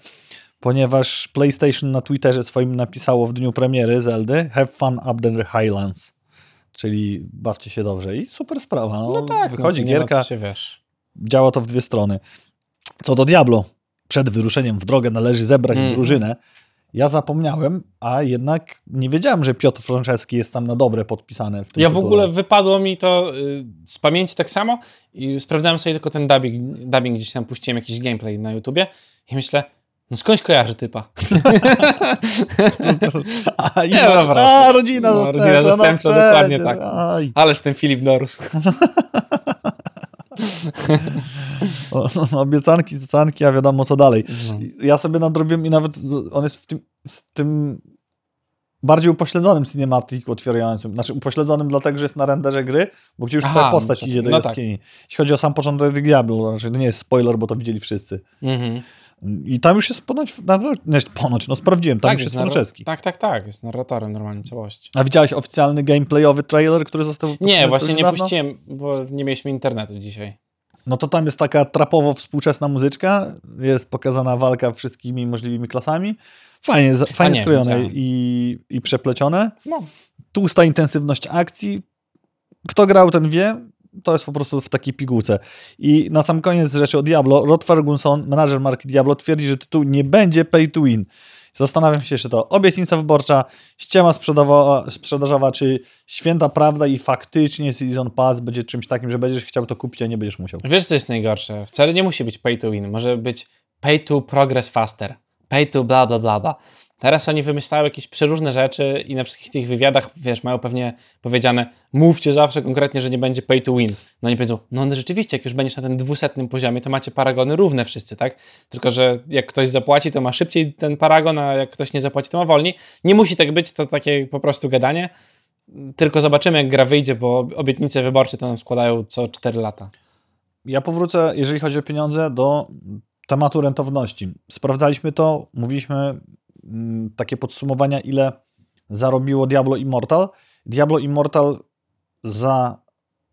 ponieważ PlayStation na Twitterze swoim napisało w dniu premiery Zeldy Have fun up the Highlands, czyli bawcie się dobrze i super sprawa. No, No tak, wychodzi no, nie ma gierka, się wiesz. działa to w dwie strony. Co do Diablo, przed wyruszeniem w drogę należy zebrać Mm. drużynę. Ja zapomniałem, a jednak nie wiedziałem, że Piotr Franceski jest tam na dobre podpisane. W tym Ja w tytule. ogóle wypadło mi to y, z pamięci tak samo i sprawdzałem sobie tylko ten dubbing, dubbing gdzieś tam puściłem jakiś gameplay na YouTubie i myślę, no skądś kojarzy typa. A, i masz- dobra. a rodzina No, zastępcza. rodzina zastępcza, no dokładnie tak. Aj. Ależ ten Filip dorósł. O, obiecanki, cecanki, a wiadomo co dalej. No. Ja sobie nadrobiłem i nawet on jest w tym, z tym bardziej upośledzonym cinematiku otwierającym. Znaczy upośledzonym dlatego, że jest na renderze gry, bo gdzie już Aha, twoja postać no idzie do no tak. jaskini. Jeśli chodzi o sam początek Diablo, znaczy to nie jest spoiler, bo to widzieli wszyscy. Mhm. I tam już jest ponoć, no, ponoć, no sprawdziłem, tam już jest narra- Franceski. Tak, tak, tak, jest narratorem normalnie całości. A widziałeś oficjalny gameplayowy trailer, który został Nie, właśnie nie niedawno? puściłem, bo nie mieliśmy internetu dzisiaj. No to tam jest taka trapowo współczesna muzyczka, jest pokazana walka wszystkimi możliwymi klasami. Fajnie, fajnie nie, skrojone widziałem. i, i przeplecione. No. Tłusta intensywność akcji. Kto grał, ten wie. To jest po prostu w takiej pigułce. I na sam koniec rzeczy o Diablo, Rod Ferguson, menadżer marki Diablo, twierdzi, że tytuł nie będzie pay to win. Zastanawiam się, czy to obietnica wyborcza, ściema sprzedażowa, czy święta prawda i faktycznie Season Pass będzie czymś takim, że będziesz chciał to kupić, a nie będziesz musiał. Wiesz, co jest najgorsze? Wcale nie musi być pay to win. Może być pay to progress faster. Pay to bla, bla, bla, bla. Teraz oni wymyślają jakieś przeróżne rzeczy i na wszystkich tych wywiadach, wiesz, mają pewnie powiedziane, mówcie zawsze konkretnie, że nie będzie pay to win. No oni powiedzą, no, no rzeczywiście, jak już będziesz na tym dwusetnym poziomie, to macie paragony równe wszyscy, tak? Tylko, że jak ktoś zapłaci, to ma szybciej ten paragon, a jak ktoś nie zapłaci, to ma wolniej. Nie musi tak być, to takie po prostu gadanie. Tylko zobaczymy, jak gra wyjdzie, bo obietnice wyborcze to nam składają co 4 lata. Ja powrócę, jeżeli chodzi o pieniądze, do tematu rentowności. Sprawdzaliśmy to, mówiliśmy takie podsumowania, ile zarobiło Diablo Immortal. Diablo Immortal za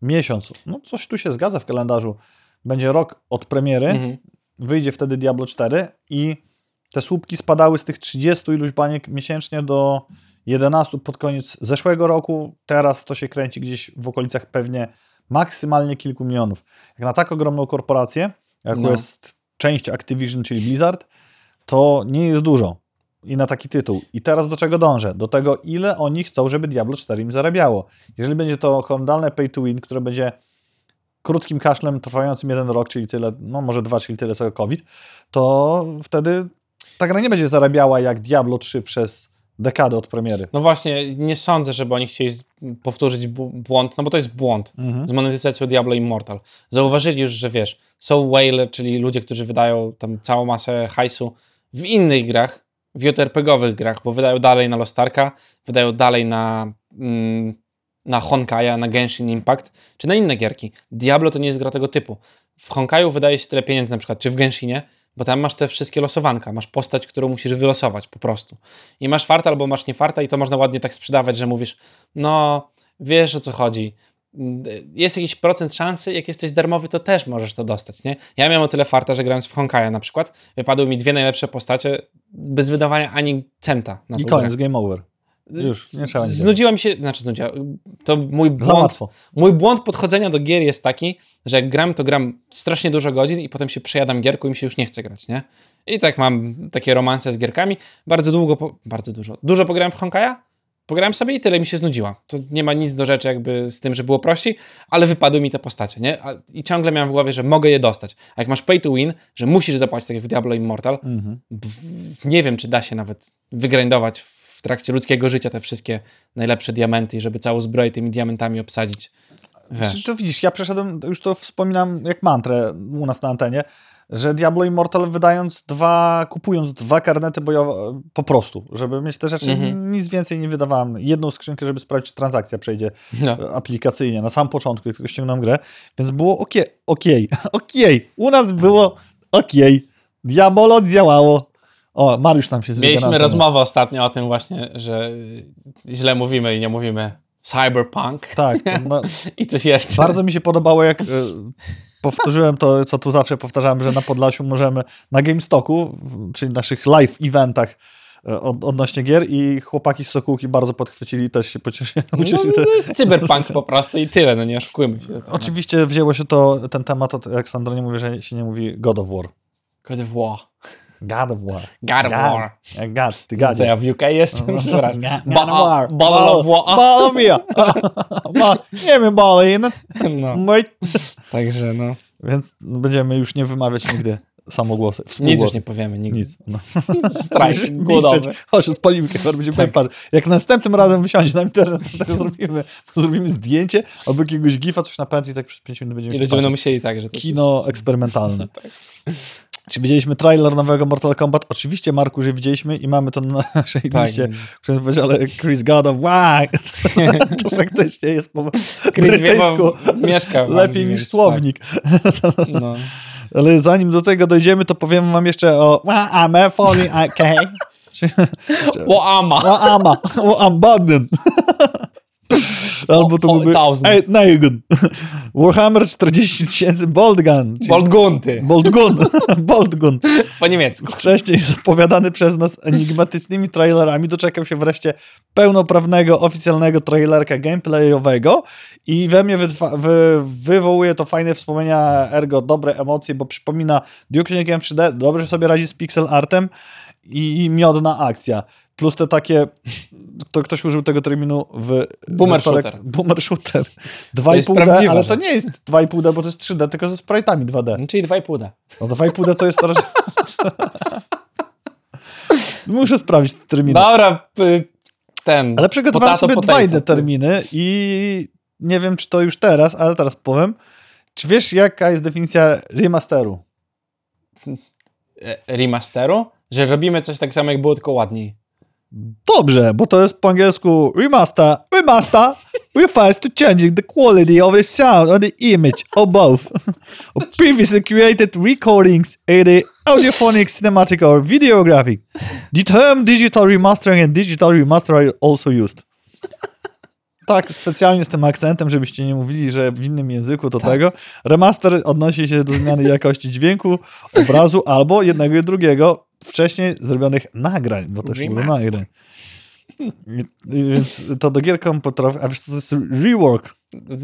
miesiąc, no coś tu się zgadza w kalendarzu, będzie rok od premiery, Mhm. wyjdzie wtedy Diablo 4 i te słupki spadały z tych 30 iluś baniek miesięcznie do 11 pod koniec zeszłego roku. Teraz to się kręci gdzieś w okolicach pewnie maksymalnie kilku milionów. Jak na tak ogromną korporację, jaką No. jest część Activision, czyli Blizzard, to nie jest dużo. I na taki tytuł. I teraz do czego dążę? Do tego, ile oni chcą, żeby Diablo 4 im zarabiało. Jeżeli będzie to horrendalne pay to win, które będzie krótkim kaszlem trwającym jeden rok, czyli tyle, no może dwa, czyli tyle co COVID, to wtedy ta gra nie będzie zarabiała jak Diablo 3 przez dekadę od premiery. No właśnie, nie sądzę, żeby oni chcieli powtórzyć błąd, no bo to jest błąd Mhm. z monetyzacją Diablo Immortal. Zauważyli już, że wiesz, są whale, czyli ludzie, którzy wydają tam całą masę hajsu w innych grach, w JRPG-owych grach, bo wydają dalej na Lost Arka, wydają dalej na, mm, na Honkaja, na Genshin Impact, czy na inne gierki. Diablo to nie jest gra tego typu. W Honkaju wydaje się tyle pieniędzy na przykład, czy w Genshinie, bo tam masz te wszystkie losowanka, masz postać, którą musisz wylosować po prostu. I masz farta albo masz nie farta i to można ładnie tak sprzedawać, że mówisz, no wiesz o co chodzi. Jest jakiś procent szansy, jak jesteś darmowy, to też możesz to dostać, nie? Ja miałem o tyle farta, że grając w Honkaja na przykład, wypadły mi dwie najlepsze postacie bez wydawania ani centa na I koniec, game over. Już, nie trzeba Znudziła mi się, znaczy znudziła, to mój błąd, mój błąd podchodzenia do gier jest taki, że jak gram, to gram strasznie dużo godzin i potem się przejadam gierką i mi się już nie chce grać, nie? I tak mam takie romanse z gierkami. Bardzo długo, po, bardzo dużo, dużo pograłem w Honkaja, pograłem sobie i tyle mi się znudziła. To nie ma nic do rzeczy jakby z tym, że było prościej, ale wypadły mi te postacie, nie? I ciągle miałem w głowie, że mogę je dostać. A jak masz pay to win, że musisz zapłacić tak jak w Diablo Immortal, Mhm. nie wiem, czy da się nawet wygrindować w trakcie ludzkiego życia te wszystkie najlepsze diamenty i żeby całą zbroję tymi diamentami obsadzić. Wiesz. to widzisz, ja przeszedłem, już to wspominam jak mantrę u nas na antenie, że Diablo Immortal wydając dwa, kupując dwa karnety bojowe po prostu, żeby mieć te rzeczy, Mhm. nic więcej nie wydawałem. Jedną skrzynkę, żeby sprawdzić, czy transakcja przejdzie No. aplikacyjnie na sam początku, jak tylko ściągnąłem grę, więc było okej, okej, okej. U nas było okej. Diabolo działało. O, Mariusz nam się Mieliśmy rozmowę ostatnio o tym właśnie, że źle mówimy i nie mówimy cyberpunk Tak, no, i coś jeszcze. Bardzo mi się podobało, jak e, powtórzyłem to, co tu zawsze powtarzałem, że na Podlasiu możemy na GameStoku, czyli naszych live eventach e, od, odnośnie gier i chłopaki z Sokółki bardzo podchwycili też się pocieszyli. No, ucieszyli. to jest cyberpunk po prostu i tyle, no nie oszukujmy się. No. Oczywiście wzięło się to, ten temat, od, jak Sandro nie mówi, że się nie mówi God of War. God of War. God of War. God of War. God, ty Co gadzie. ja w UK jestem? No. God of War. Bottle of War. Bottle of. Ba- Nie wiem, balin. No, Mój. także no. Więc będziemy już nie wymawiać nigdy samogłosy. Nic już nie powiemy, nigdy. Nic. No. Strajk głodowy. Chodź, odpalimy kamerę, będziemy patrzeć. Jak następnym razem wysiądzie na internet, to tak zrobimy. Zrobimy zdjęcie albo jakiegoś gifa, coś napędzi i tak przez 5 minut będziemy I się ludzie będą myśleli tak, że to Kino eksperymentalne. Czy widzieliśmy trailer nowego Mortal Kombat? Oczywiście, Marku, że widzieliśmy i mamy to na naszej Tak. liście. Chciałem powiedzieć, ale Chris God of War, to faktycznie jest po brytyjsku mieszka lepiej niż więc słownik. Tak. No. Ale zanim do tego dojdziemy, to powiem wam jeszcze o I'm falling, okay. Łama! O ama, o ambaden. Albo to byłby. Eight Naigun. Warhammer 40 tysięcy Bolt Gun. czyli Boldgunty! Bolt Gun. Bolt Gun. Po niemiecku. Wcześniej zapowiadany przez nas enigmatycznymi trailerami doczekał się wreszcie pełnoprawnego, oficjalnego trailerka gameplayowego i we mnie wytwa- wy- wywołuje to fajne wspomnienia, ergo dobre emocje, bo przypomina Duke Nukem 3D, dobrze sobie radzi z pixel artem i miodna akcja. Plus te takie, to ktoś użył tego terminu w... Boomer shooter. Boomer shooter. jest 2,5D, prawdziwa ale to rzecz. nie jest 2,5D, bo to jest 3D, tylko ze sprite'ami 2D. Czyli 2,5D. No 2,5D to jest teraz... Muszę sprawdzić terminy. Dobra, ten. Ale przygotowałem potato, sobie potato. dwa terminy i nie wiem, czy to już teraz, ale teraz powiem. Czy wiesz, jaka jest definicja remasteru? E, Remasteru? Że robimy coś tak samo, jak było, tylko ładniej. Dobrze, bo to jest po angielsku remaster, remaster refers to changing the quality of the sound or the image or both of previously created recordings in the audiophonic, cinematic or videographic. The term digital remastering and digital remaster are also used. Tak, specjalnie z tym akcentem, żebyście nie mówili, że w innym języku to tego. Remaster odnosi się do zmiany jakości dźwięku, obrazu albo jednego i drugiego wcześniej zrobionych nagrań, bo też było Remaster. nagrań. Więc to do gier komputerowych, a wiesz co to jest rework.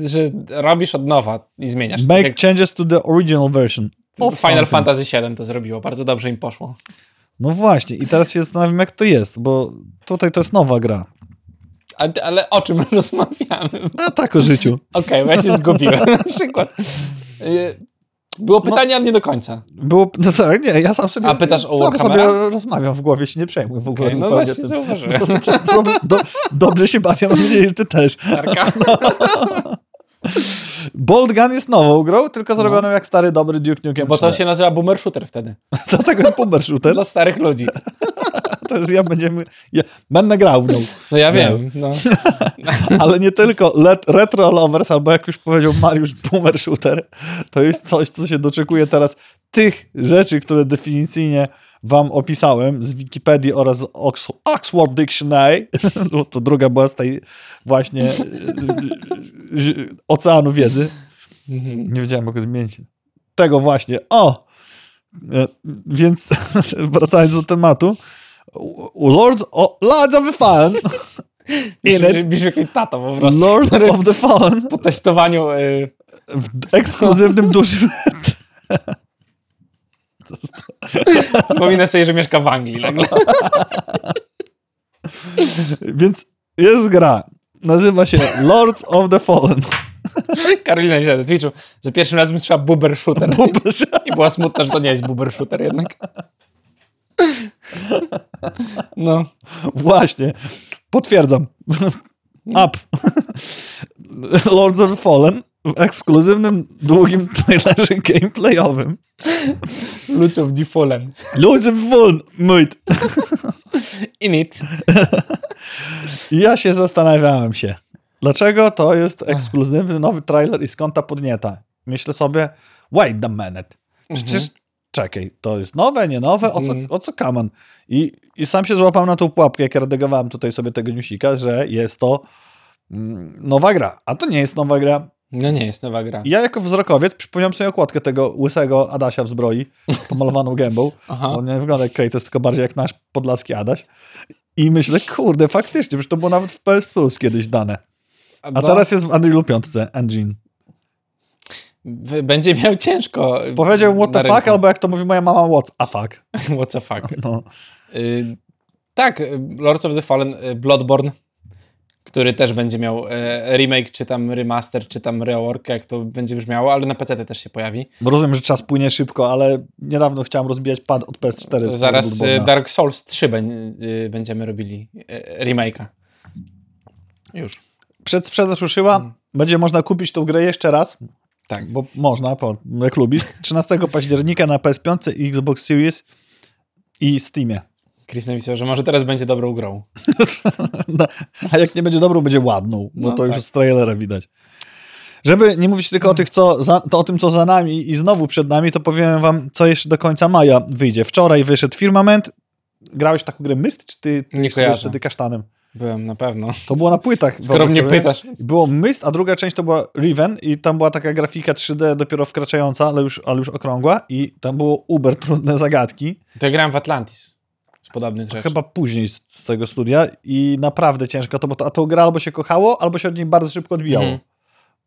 Że robisz od nowa i zmieniasz. Tak Make jak changes to the original version. Final something. Fantasy VII to zrobiło, bardzo dobrze im poszło. No właśnie, i teraz się zastanawiam, jak to jest, bo tutaj to jest nowa gra. Ale, ale o czym rozmawiamy? A tak o życiu. Okej, bo ja się zgubiłem. Na przykład. Było pytanie, ale nie do końca. Było, no tak, nie, ja sam sobie, A pytasz o sam sobie rozmawiam w głowie, się nie przejmuj w ogóle Okej, no właśnie tym. zauważyłem. Dobrze, do, dobrze się bawię, mam nadzieję, że ty też. Tarka. Bolt Gun jest nową grą, tylko zrobioną jak stary, dobry Duke Nukem Bo to 3D. się nazywa boomer shooter wtedy. Dlatego jest boomer shooter. Dla starych ludzi. To jest, ja będziemy, ja będę grał nią. No ja wiem. No. Ale nie tylko let, retro lovers, albo jak już powiedział Mariusz, boomer shooter, to jest coś, co się doczekuje teraz tych rzeczy, które definicyjnie wam opisałem z Wikipedii oraz z Ox Oxford Dictionary, bo to druga była z tej właśnie y, y, oceanu wiedzy. Nie wiedziałem, jak zmienić. Tego właśnie. O! E, Więc wracając do tematu. Lords, o, Lords of the Fallen in it Brzmi jak tato po prostu. Lords of the Fallen Po testowaniu y, w ekskluzywnym dużym... Pominę sobie, że mieszka w Anglii. Nagle. Więc jest gra. Nazywa się Lords of the Fallen. Karolina widziała na Twitchu. Za pierwszym razem słyszała boober shooter. I była smutna, że to nie jest boober shooter jednak. No. Właśnie. Potwierdzam. Up. Lords of the Fallen w ekskluzywnym, długim trailerze gameplayowym. Lutz of the Fallen. Lords of the Fallen, mate. In it. Ja się zastanawiałem się, dlaczego to jest ekskluzywny nowy trailer i skąd ta podnieta. Myślę sobie, wait a minute. Przecież czekaj, to jest nowe, nie nowe, o co, Mhm. o co kaman? I, I sam się złapałem na tą pułapkę, jak redagowałem tutaj sobie tego newsika, że jest to mm, nowa gra. A to nie jest nowa gra. No nie jest nowa gra. Ja jako wzrokowiec przypomniałem sobie okładkę tego łysego Adasia w zbroi pomalowaną gębą. Aha. On nie wygląda jak Kratos, tylko bardziej jak nasz podlaski Adaś. I myślę, kurde, faktycznie, przecież to było nawet w PS Plus kiedyś dane. A teraz jest w Unrealu 5 engine. Będzie miał ciężko. Powiedział what the fuck, rynku. albo jak to mówi moja mama, what a fuck. What the fuck. No. Y, tak, y, Lords of the Fallen, y, Bloodborne, który też będzie miał y, remake, czy tam remaster, czy tam rework, jak to będzie brzmiało, ale na PC też się pojawi. Bo Rozumiem, że czas płynie szybko, ale niedawno chciałem rozbijać pad od PS4. z Zaraz Bloodborne'a. Dark Souls 3 ben, y, będziemy robili y, remake'a. Już. Przedsprzedaż ruszyła, będzie można kupić tą grę jeszcze raz, Tak. bo można, po, jak lubisz. 13 października na PS5, Xbox Series i Steamie. Chris napisał, że może teraz będzie dobrą grą. No, A jak nie będzie dobrą, będzie ładną, bo No to już tak. z trailera widać. Żeby nie mówić tylko o, tych, co za, to o tym, co za nami i znowu przed nami, to powiem wam, co jeszcze do końca maja wyjdzie. Wczoraj wyszedł Firmament. Grałeś taką grę Myst, czy ty, ty Nie wtedy kasztanem? Byłem na pewno. To było na płytach. Skoro mnie pytasz. Było Myst, a druga część to była Riven i tam była taka grafika 3D dopiero wkraczająca, ale już, ale już okrągła i tam było uber trudne zagadki. To ja grałem w Atlantis z podobnych rzeczy. Chyba później z, z tego studia i naprawdę ciężko to, bo to, a tą grę albo się kochało, albo się od niej bardzo szybko odbijało. Mhm.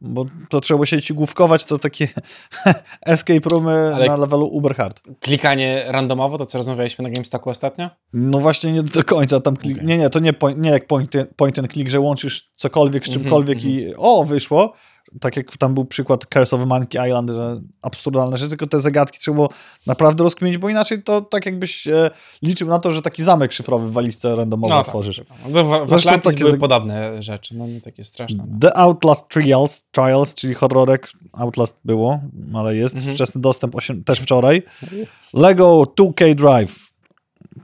Bo to trzeba się ci główkować, to takie escape roomy Ale- na levelu uber hard. Klikanie randomowo, to co rozmawialiśmy na GameStocku ostatnio? No właśnie nie do końca tam klik... Okej. Nie, nie, to nie, point, nie jak point, point and click, że łączysz cokolwiek z Mhm, czymkolwiek i o, wyszło. Tak jak tam był przykład Curse of Monkey Island, że absurdalne rzeczy, tylko te zagadki trzeba było naprawdę rozkminić, bo inaczej to tak jakbyś e, liczył na to, że taki zamek szyfrowy w walizce randomowo No otworzysz. tak. No, w, w Atlantis takie były zag- podobne rzeczy, no nie takie straszne. No. The Outlast Trials, Trials, czyli horrorek, Outlast było, ale jest, Mhm. wczesny dostęp też wczoraj. Lego 2K Drive.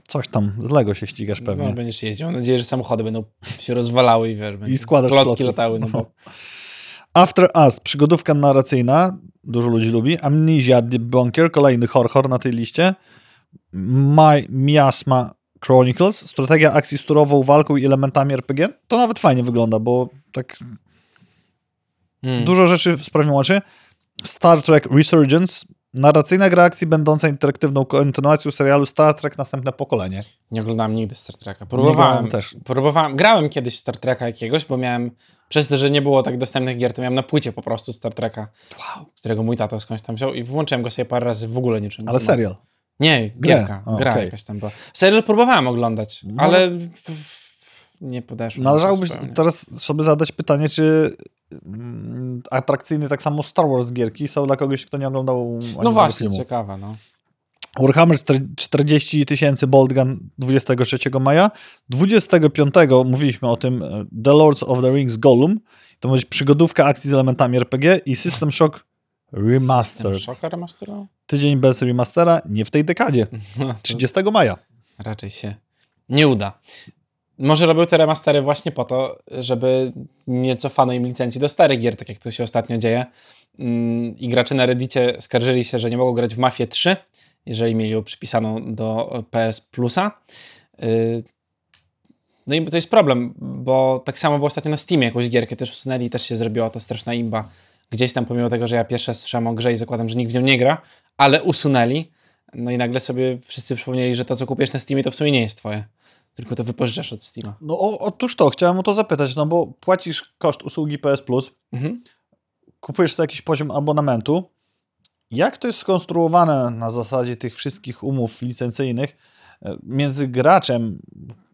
Coś tam, z Lego się ścigasz pewnie. No, będziesz jeździł. Mam nadzieję, że samochody będą się rozwalały i wiesz, będzie- składasz klocki klocków. latały. No, bo... After Us, przygodówka narracyjna, dużo ludzi lubi. Amnesia Debunker, kolejny horror na tej liście. My Miasma Chronicles, strategia akcji z turową walką i elementami RPG. To nawet fajnie wygląda, bo tak Hmm. dużo rzeczy sprawią oczy. Star Trek Resurgence, narracyjna gra akcji będąca interaktywną kontynuacją serialu Star Trek Następne Pokolenie. Nie oglądałem nigdy Star Treka. Próbowałem też. Próbowałem, grałem kiedyś w Star Treka jakiegoś, bo miałem, przez to, że nie było tak dostępnych gier, to miałem na płycie po prostu Star Treka, którego mój tato skądś tam wziął i włączyłem go sobie parę razy, w ogóle nie czułem. Ale serial. Nie, gierka, O, gra okej. jakaś tam była. Serial próbowałem oglądać, Może- ale nie podeszło. Należałoby zupełnie. teraz sobie zadać pytanie, czy mm, atrakcyjny tak samo Star Wars gierki są dla kogoś, kto nie oglądał No właśnie, filmu. ciekawe, no. Warhammer 40 tysięcy Boltgun 23 maja. 25 mówiliśmy o tym e, The Lords of the Rings Gollum. To będzie przygodówka akcji z elementami RPG i System Shock Remastered. System Shocka remasterował? Tydzień bez remastera, nie w tej dekadzie. No, to 30 maja. raczej się nie uda. Może robił te remastery właśnie po to, żeby nie cofano im licencji do starych gier, tak jak to się ostatnio dzieje. Mm, I gracze na Reddicie skarżyli się, że nie mogą grać w Mafię 3, jeżeli mieli ją przypisaną do PS Plusa. Y, No i to jest problem, bo tak samo było ostatnio na Steamie jakąś gierkę też usunęli i też się zrobiła to straszna imba. Gdzieś tam, pomimo tego, że ja pierwszy raz słyszałem o grze i zakładam, że nikt w nią nie gra, ale usunęli. No i nagle sobie wszyscy przypomnieli, że to, co kupisz na Steamie, to w sumie nie jest twoje. Tylko to wypożyczasz od Steama. No o, otóż to, chciałem o to zapytać, no bo płacisz koszt usługi PS Plus, Mhm. kupujesz sobie jakiś poziom abonamentu. Jak to jest skonstruowane na zasadzie tych wszystkich umów licencyjnych e, między graczem,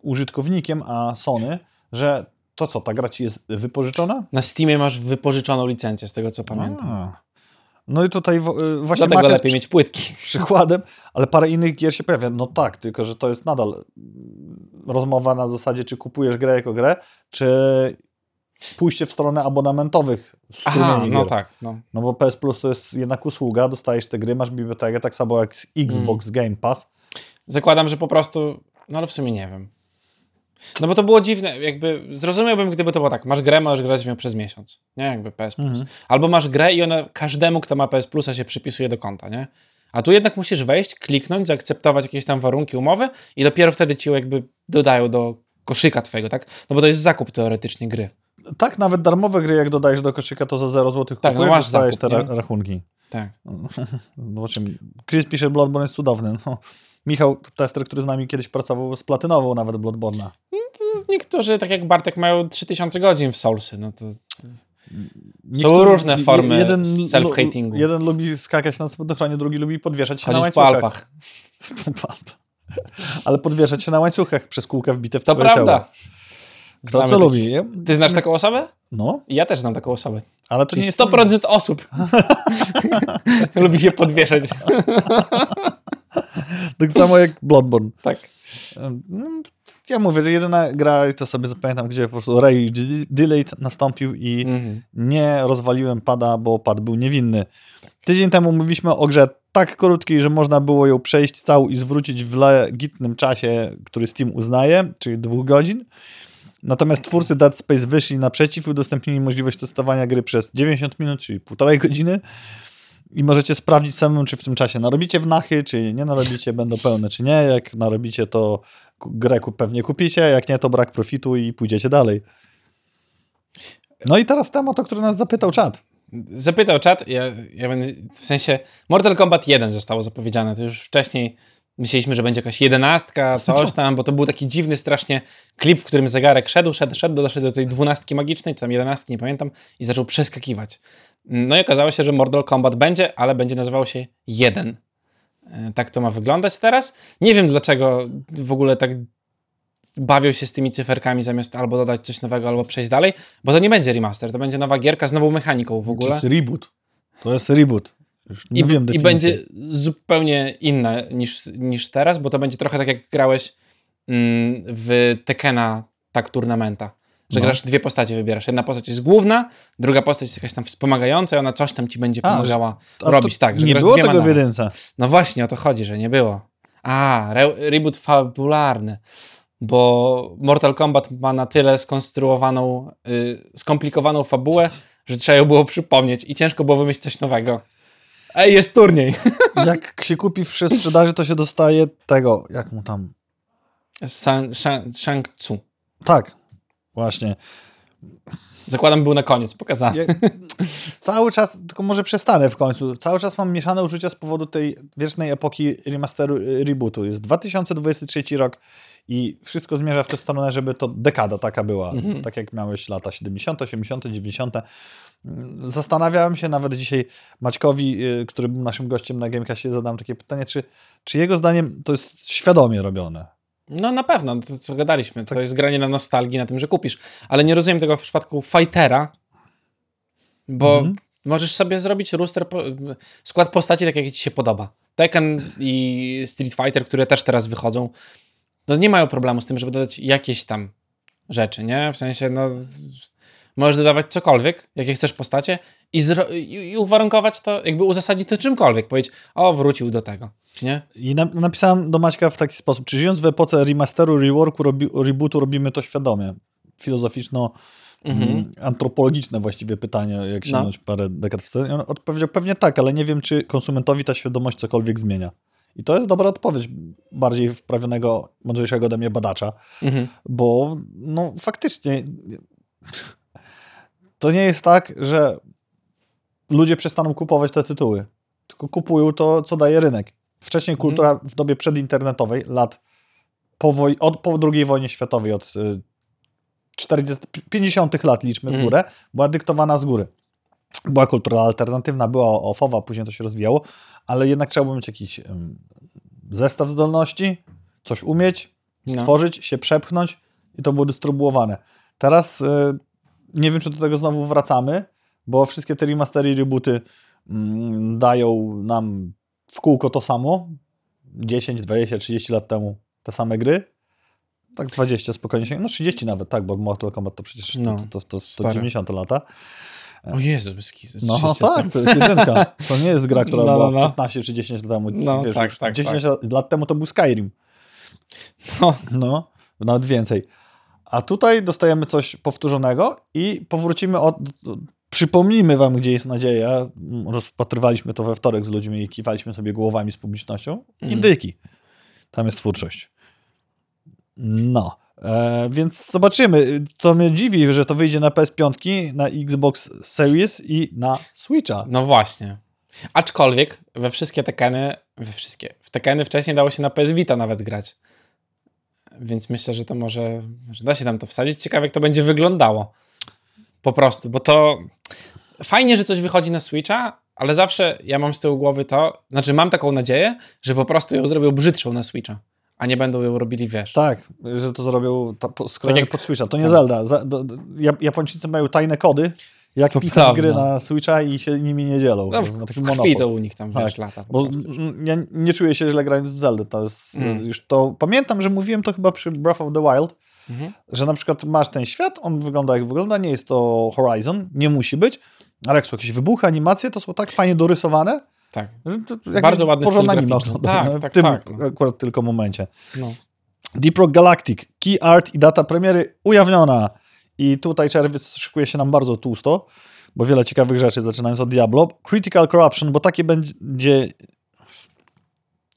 użytkownikiem a Sony, że to co, ta gra ci jest wypożyczona? Na Steamie masz wypożyczoną licencję, z tego co pamiętam. A. No i tutaj y, właśnie Dlatego lepiej mieć płytki. przykładem, ale parę innych gier się pojawia. No tak, tylko że to jest nadal rozmowa na zasadzie, czy kupujesz grę jako grę, czy pójście w stronę abonamentowych Aha, no gier. tak. No. No bo PS Plus to jest jednak usługa, dostajesz te gry, masz bibliotekę, tak samo jak Xbox Mm. Game Pass. Zakładam, że po prostu, no ale w sumie nie wiem. No bo to było dziwne, jakby zrozumiałbym, gdyby to było tak, masz grę, możesz grać w nią przez miesiąc, nie? Jakby PS Plus. Mhm. Albo masz grę i ona każdemu, kto ma PS Plusa się przypisuje do konta, nie? A tu jednak musisz wejść, kliknąć, zaakceptować jakieś tam warunki umowy i dopiero wtedy ci jakby dodają do koszyka twojego, tak? No bo to jest zakup teoretycznie gry. Tak, nawet darmowe gry, jak dodajesz do koszyka, to za 0 zł Tak, no kupujesz, masz dostajesz zakup, te ra- nie? rachunki. Tak. No? Chris pisze, Bloodborne jest cudowny. No. Michał, tester, który z nami kiedyś pracował, splatynował nawet Bloodborne'a. Niektórzy, tak jak Bartek, mają 3000 godzin w Soulsy, no to... Niektóry- różne formy jeden, self-hatingu. Jeden lubi skakać na spadochronie, drugi lubi podwieszać się na Chodzić po łańcuchach. Po Alpach. Ale podwieszać się na łańcuchach przez kółka wbite w To twoje prawda. ciało. Znamy co takich. lubi. Ty znasz taką osobę? No, I Ja też znam taką osobę. ale to Czyli nie jest... 100% osób lubi się podwieszać. Tak samo jak Bloodborne. tak. No, Ja mówię, że jedyna gra, i to sobie zapamiętam, gdzie po prostu Ray Delayed nastąpił i Mhm. nie rozwaliłem pada, bo pad był niewinny. Tydzień temu mówiliśmy o grze tak krótkiej, że można było ją przejść całą i zwrócić w legitnym czasie, który Steam uznaje, czyli dwóch godzin. Natomiast twórcy Dead Space wyszli naprzeciw i udostępnili możliwość testowania gry przez 90 minut, czyli półtorej godziny. I możecie sprawdzić samemu, czy w tym czasie narobicie wnachy, czy nie narobicie, będą pełne, czy nie. Jak narobicie, to grę pewnie kupicie, jak nie, to brak profitu i pójdziecie dalej. No i teraz temat, o który nas zapytał czat. Zapytał czat, ja, ja w sensie Mortal Kombat 1 zostało zapowiedziane, to już wcześniej myśleliśmy, że będzie jakaś jedenastka, coś tam, bo to był taki dziwny strasznie klip, w którym zegarek szedł, szedł, szedł, doszedł do tej dwunastki magicznej, czy tam jedenastki, nie pamiętam, i zaczął przeskakiwać. No i okazało się, że Mortal Kombat będzie, ale będzie nazywał się 1. E, Tak to ma wyglądać teraz. Nie wiem dlaczego w ogóle tak bawią się z tymi cyferkami zamiast albo dodać coś nowego, albo przejść dalej, bo to nie będzie remaster, to będzie nowa gierka z nową mechaniką w To ogóle. jest reboot. To jest reboot. Już nie I, wiem I będzie zupełnie inne niż, niż teraz, bo to będzie trochę tak jak grałeś mm, w Tekena tak turnamenta. Że No. grasz dwie postacie, wybierasz. Jedna postać jest główna, druga postać jest jakaś tam wspomagająca i ona coś tam ci będzie pomagała A robić tak, że Nie grasz było tego w naraz. jedynce. No właśnie, o to chodzi, że nie było. A, re reboot fabularny. Bo Mortal Kombat ma na tyle skonstruowaną, y, skomplikowaną fabułę, że trzeba ją było przypomnieć i ciężko było wymyślić coś nowego. Ej, jest turniej! Jak się kupi w sprzedaży, to się dostaje tego, jak mu tam... San, Shang, Shang Tzu. Tak, właśnie. Zakładam, był na koniec pokazany. Ja, cały czas, tylko może przestanę w końcu, cały czas mam mieszane uczucia z powodu tej wiecznej epoki remasteru, y, rebootu. Jest 2023 rok i wszystko zmierza w tę stronę, żeby to dekada taka była. Mhm. Tak jak miałeś lata 70., 80., 90. Mm, Zastanawiałem się nawet dzisiaj Maćkowi, y, który był naszym gościem na Gamecastie, zadałem takie pytanie, czy, czy jego zdaniem to jest świadomie robione? No na pewno, to co gadaliśmy. To jest granie na nostalgii, na tym, że kupisz. Ale nie rozumiem tego w przypadku Fightera, bo Mhm. możesz sobie zrobić rooster, po, skład postaci tak, jak ci się podoba. Tekken i Street Fighter, które też teraz wychodzą, no nie mają problemu z tym, żeby dodać jakieś tam rzeczy, nie? W sensie, no możesz dodawać cokolwiek, jakie chcesz postacie i, i, uwarunkować to, jakby uzasadnić to czymkolwiek. Powiedzieć, o, wrócił do tego, nie? I na, napisałem do Maćka w taki sposób, czy żyjąc w epoce remasteru, reworku, robi, rebootu robimy to świadomie? Filozoficzno, mm, antropologiczne właściwie pytanie, jak No. sięgnąć parę dekad wstecz. On odpowiedział pewnie tak, ale nie wiem, czy konsumentowi ta świadomość cokolwiek zmienia. I to jest dobra odpowiedź bardziej wprawionego, mądrzejszego ode mnie badacza, Mhm. bo no faktycznie to nie jest tak, że ludzie przestaną kupować te tytuły, tylko kupują to, co daje rynek. Wcześniej kultura w dobie przedinternetowej, lat po, woj- od, po II wojnie światowej, od y, 40, 50 lat liczmy w Mhm. górę, była dyktowana z góry. Była kultura alternatywna, była ofowa, później to się rozwijało, ale jednak trzeba było mieć jakiś zestaw zdolności, coś umieć, No. stworzyć, się przepchnąć i to było dystrybuowane. Teraz y, nie wiem, czy do tego znowu wracamy, bo wszystkie te remastery i rebooty mm, dają nam w kółko to samo. 10, 20, 30 lat temu te same gry. Tak 20 spokojnie się, no 30 nawet, tak, bo Mortal Kombat to przecież No, to, to, to, to stare. 90 lata. O Jezu, bez. No 30 lat tak, to jest jedynka. To nie jest gra, która No, była no, no. 15 czy 10 lat temu. No, Wiesz, tak, tak, 10 lat temu to był Skyrim. No, No, nawet więcej. A tutaj dostajemy coś powtórzonego i powrócimy od. Przypomnijmy wam, gdzie jest nadzieja. Rozpatrywaliśmy to we wtorek z ludźmi i kiwaliśmy sobie głowami z publicznością. Mhm. Indyki. Tam jest twórczość. No. E, więc zobaczymy. To mnie dziwi, że to wyjdzie na PS5, na Xbox Series i na Switcha. no właśnie. Aczkolwiek we wszystkie Tekeny, we wszystkie, w Tekeny wcześniej dało się na PS Vita nawet grać. Więc myślę, że to może, że da się tam to wsadzić. Ciekawe, jak to będzie wyglądało. Po prostu, bo to fajnie, że coś wychodzi na Switcha, ale zawsze ja mam z tyłu głowy to, znaczy mam taką nadzieję, że po prostu ją zrobią brzydszą na Switcha, a nie będą ją robili, wiesz. Tak, że to zrobią ta, po, skrojone jak- pod Switcha. To nie tak. Zelda. Za, do, do, Ja- Japończycy mają tajne kody, jak To pisać gry na Switcha i się nimi nie dzielą. No, na w, krwi to u nich tam, Tak, wiesz, lata. Bo ja nie czuję się źle grając w Zelda. To jest Mm. już to. Pamiętam, że mówiłem to chyba przy Breath of the Wild, Mhm. że na przykład masz ten świat, on wygląda jak wygląda, nie jest to Horizon, nie musi być, ale jak są jakieś wybuchy, animacje, to są tak fajnie dorysowane, Tak. Bardzo ładny styl graficzny. ogląda, Tak, w tak, tym tak, no. akurat tylko momencie. No. Deep Rock Galactic, key art i data premiery ujawniona. I tutaj czerwiec szykuje się nam bardzo tłusto, bo wiele ciekawych rzeczy, zaczynając od Diablo. Critical Corruption, bo takie będzie...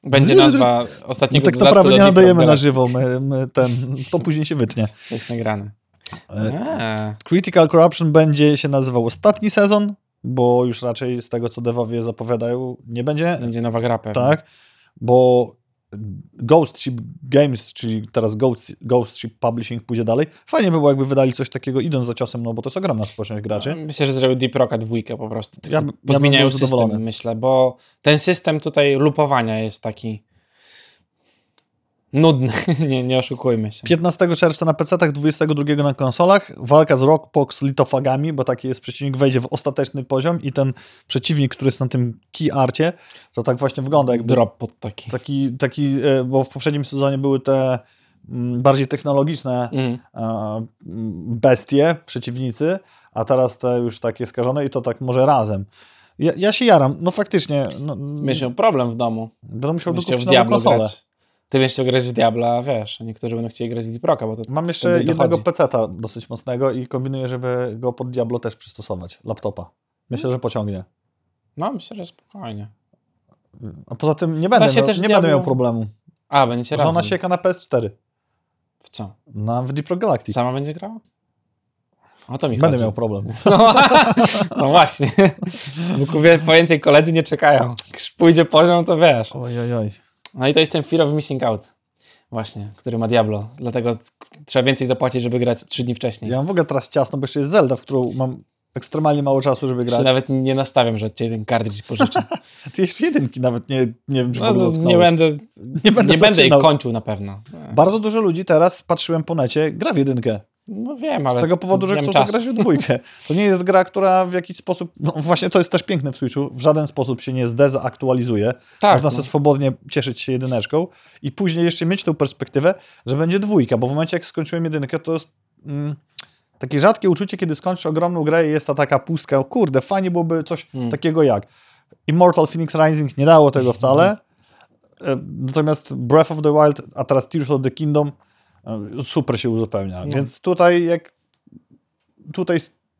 Będzie Nie, nazwa ostatniego tak dodatku naprawdę nie nadajemy na żywo, my, my ten, to później się wytnie. To jest nagrane. E, A, Critical Corruption będzie się nazywał ostatni sezon, bo już raczej z tego, co devowie zapowiadają, nie będzie. będzie nowa gra pewnie. Tak, bo Ghost Ship Games, czyli teraz Ghost, Ghost Ship Publishing pójdzie dalej. Fajnie by było, jakby wydali coś takiego idąc za ciosem, no bo to jest ogromna społeczność graczy. Myślę, że zrobił Deep Rocka dwójkę po prostu. Tylko Ja by- ja był system, myślę, bo ten system tutaj lupowania jest taki Nudny, nie, nie oszukujmy się. 15 czerwca na PC-tach, 22 na konsolach. Walka z Rockbox litofagami, bo taki jest przeciwnik, wejdzie w ostateczny poziom i ten przeciwnik, który jest na tym key arcie, to tak właśnie wygląda jakby Drop pod taki. taki, taki e, bo w poprzednim sezonie były te mm, bardziej technologiczne Mhm. e, bestie, przeciwnicy, a teraz te już takie skażone i to tak może razem. Ja, ja się jaram, no faktycznie, no, problem w domu. będę musiał dokupić w Diablo konsolę. grać. Ty będziesz chciał grać w Diabla, wiesz, niektórzy będą chcieli grać w Deep Rocka, bo to Mam jeszcze jednego peceta dosyć mocnego i kombinuję, żeby go pod Diablo też przystosować, laptopa. Myślę, że pociągnie. No, myślę, że spokojnie. A poza tym nie będę, miał, nie Diablo- będę miał problemu, A, będziecie razem. ona sieka na PS4, W co? na, w Deep Rock Galactic. Sama będzie grała? O to mi Będę chodzi. miał problem. No, no właśnie. Bo wie- po więcej koledzy nie czekają. Pójdzie poziom, to wiesz. Oj, oj, oj. No i to jest ten Fear of Missing Out. Właśnie, który ma Diablo. Dlatego trzeba więcej zapłacić, żeby grać trzy dni wcześniej. Ja mam w ogóle teraz ciasno, bo jeszcze jest Zelda, w którą mam ekstremalnie mało czasu, żeby grać. nawet nie nastawiam, że cię ten kartridż pożyczę. Ty jeszcze jedynki nawet nie, nie wiem, czy No, nie będę, Nie będę nie będę jej kończył na pewno. Bardzo dużo ludzi teraz, patrzyłem po necie, gra w jedynkę. No wiem, ale Z tego powodu, że chcą czasu. zagrać w dwójkę. To nie jest gra, która w jakiś sposób, no właśnie to jest też piękne w Switchu, w żaden sposób się nie zdezaktualizuje. Tak, Można no. sobie swobodnie cieszyć się jedyneczką i później jeszcze mieć tą perspektywę, że będzie dwójka, bo w momencie jak skończyłem jedynkę, to jest mm, takie rzadkie uczucie, kiedy skończysz ogromną grę i jest ta taka pustka, o kurde, fajnie byłoby coś Hmm. takiego jak Immortal Phoenix Rising nie dało tego wcale, E, natomiast Breath of the Wild, a teraz Tears of the Kingdom super się uzupełnia, No. więc tutaj jak tutaj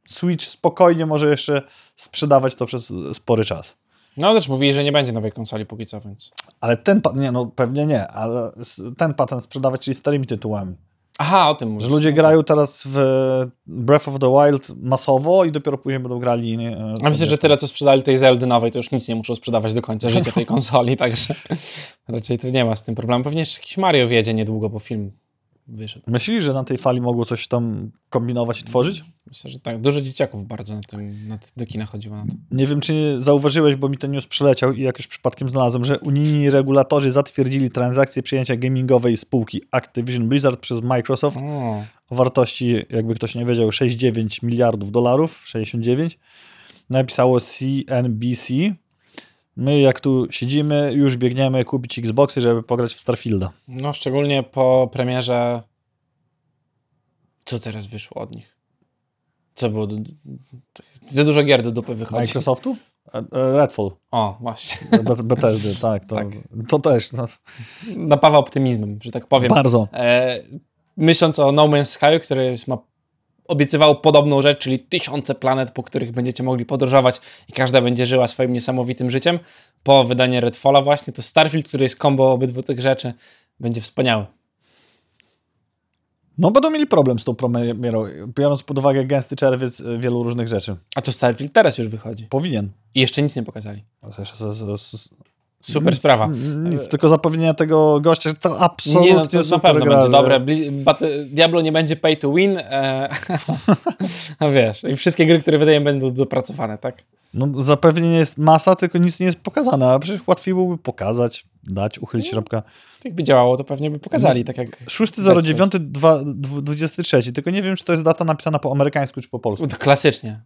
Switch spokojnie może jeszcze sprzedawać to przez spory czas. No też mówili, że nie będzie nowej konsoli póki co, więc... Ale ten nie no pewnie nie, ale ten patent sprzedawać, czyli starymi tytułami. Aha, o tym mówisz. Że ludzie No grają teraz w Breath of the Wild masowo i dopiero później będą grali. e, A myślę, że tyle, co sprzedali tej Zeldy nowej, to już nic nie muszą sprzedawać do końca życia tej konsoli, także raczej tu nie ma z tym problemu. Pewnie jeszcze jakiś Mario wjedzie niedługo, bo film wyszedł. Myślisz, że na tej fali mogło coś tam kombinować i tworzyć? Myślę, że tak. Dużo dzieciaków bardzo na tym, na, do kina chodziło na to. Nie wiem, czy nie zauważyłeś, bo mi ten news przeleciał i jakoś przypadkiem znalazłem, że unijni regulatorzy zatwierdzili transakcję przyjęcia gamingowej spółki Activision Blizzard przez Microsoft O, o wartości, jakby ktoś nie wiedział, 6,9 miliardów dolarów, 69. Napisało CNBC. My, jak tu siedzimy, już biegniemy kupić Xboxy, żeby pograć w Starfielda. no, szczególnie po premierze. Co teraz wyszło od nich? Co było? do- Za dużo gier do dupy wychodzi. Microsoftu? E, e, Redfall. O, właśnie. Be- Bethesdy, tak. To, Tak. to też. No, Napawa optymizmem, że tak powiem. bardzo. E, myśląc o No Man's Sky, który jest- ma, obiecywał podobną rzecz, czyli tysiące planet, po których będziecie mogli podróżować i każda będzie żyła swoim niesamowitym życiem, po wydaniu Redfalla właśnie, to Starfield, który jest kombo obydwu tych rzeczy, będzie wspaniały. No będą mieli problem z tą premierą, biorąc pod uwagę gęsty czerwiec e, wielu różnych rzeczy. A to Starfield teraz już wychodzi. Powinien. I jeszcze nic nie pokazali. Super nic, sprawa. Nic, tylko zapewnienia tego gościa, że to absolutnie Nie, no to na pewno gra, będzie dobre. Diablo nie będzie pay to win. E, a wiesz, i wszystkie gry, które wydają, będą dopracowane, tak? No, zapewnienie jest masa, tylko nic nie jest pokazane, a przecież łatwiej byłoby pokazać, dać, uchylić No. środka. Jakby działało, to pewnie by pokazali, tak jak 6.09, 23, tylko nie wiem, czy to jest data napisana po amerykańsku, czy po polsku. To klasycznie.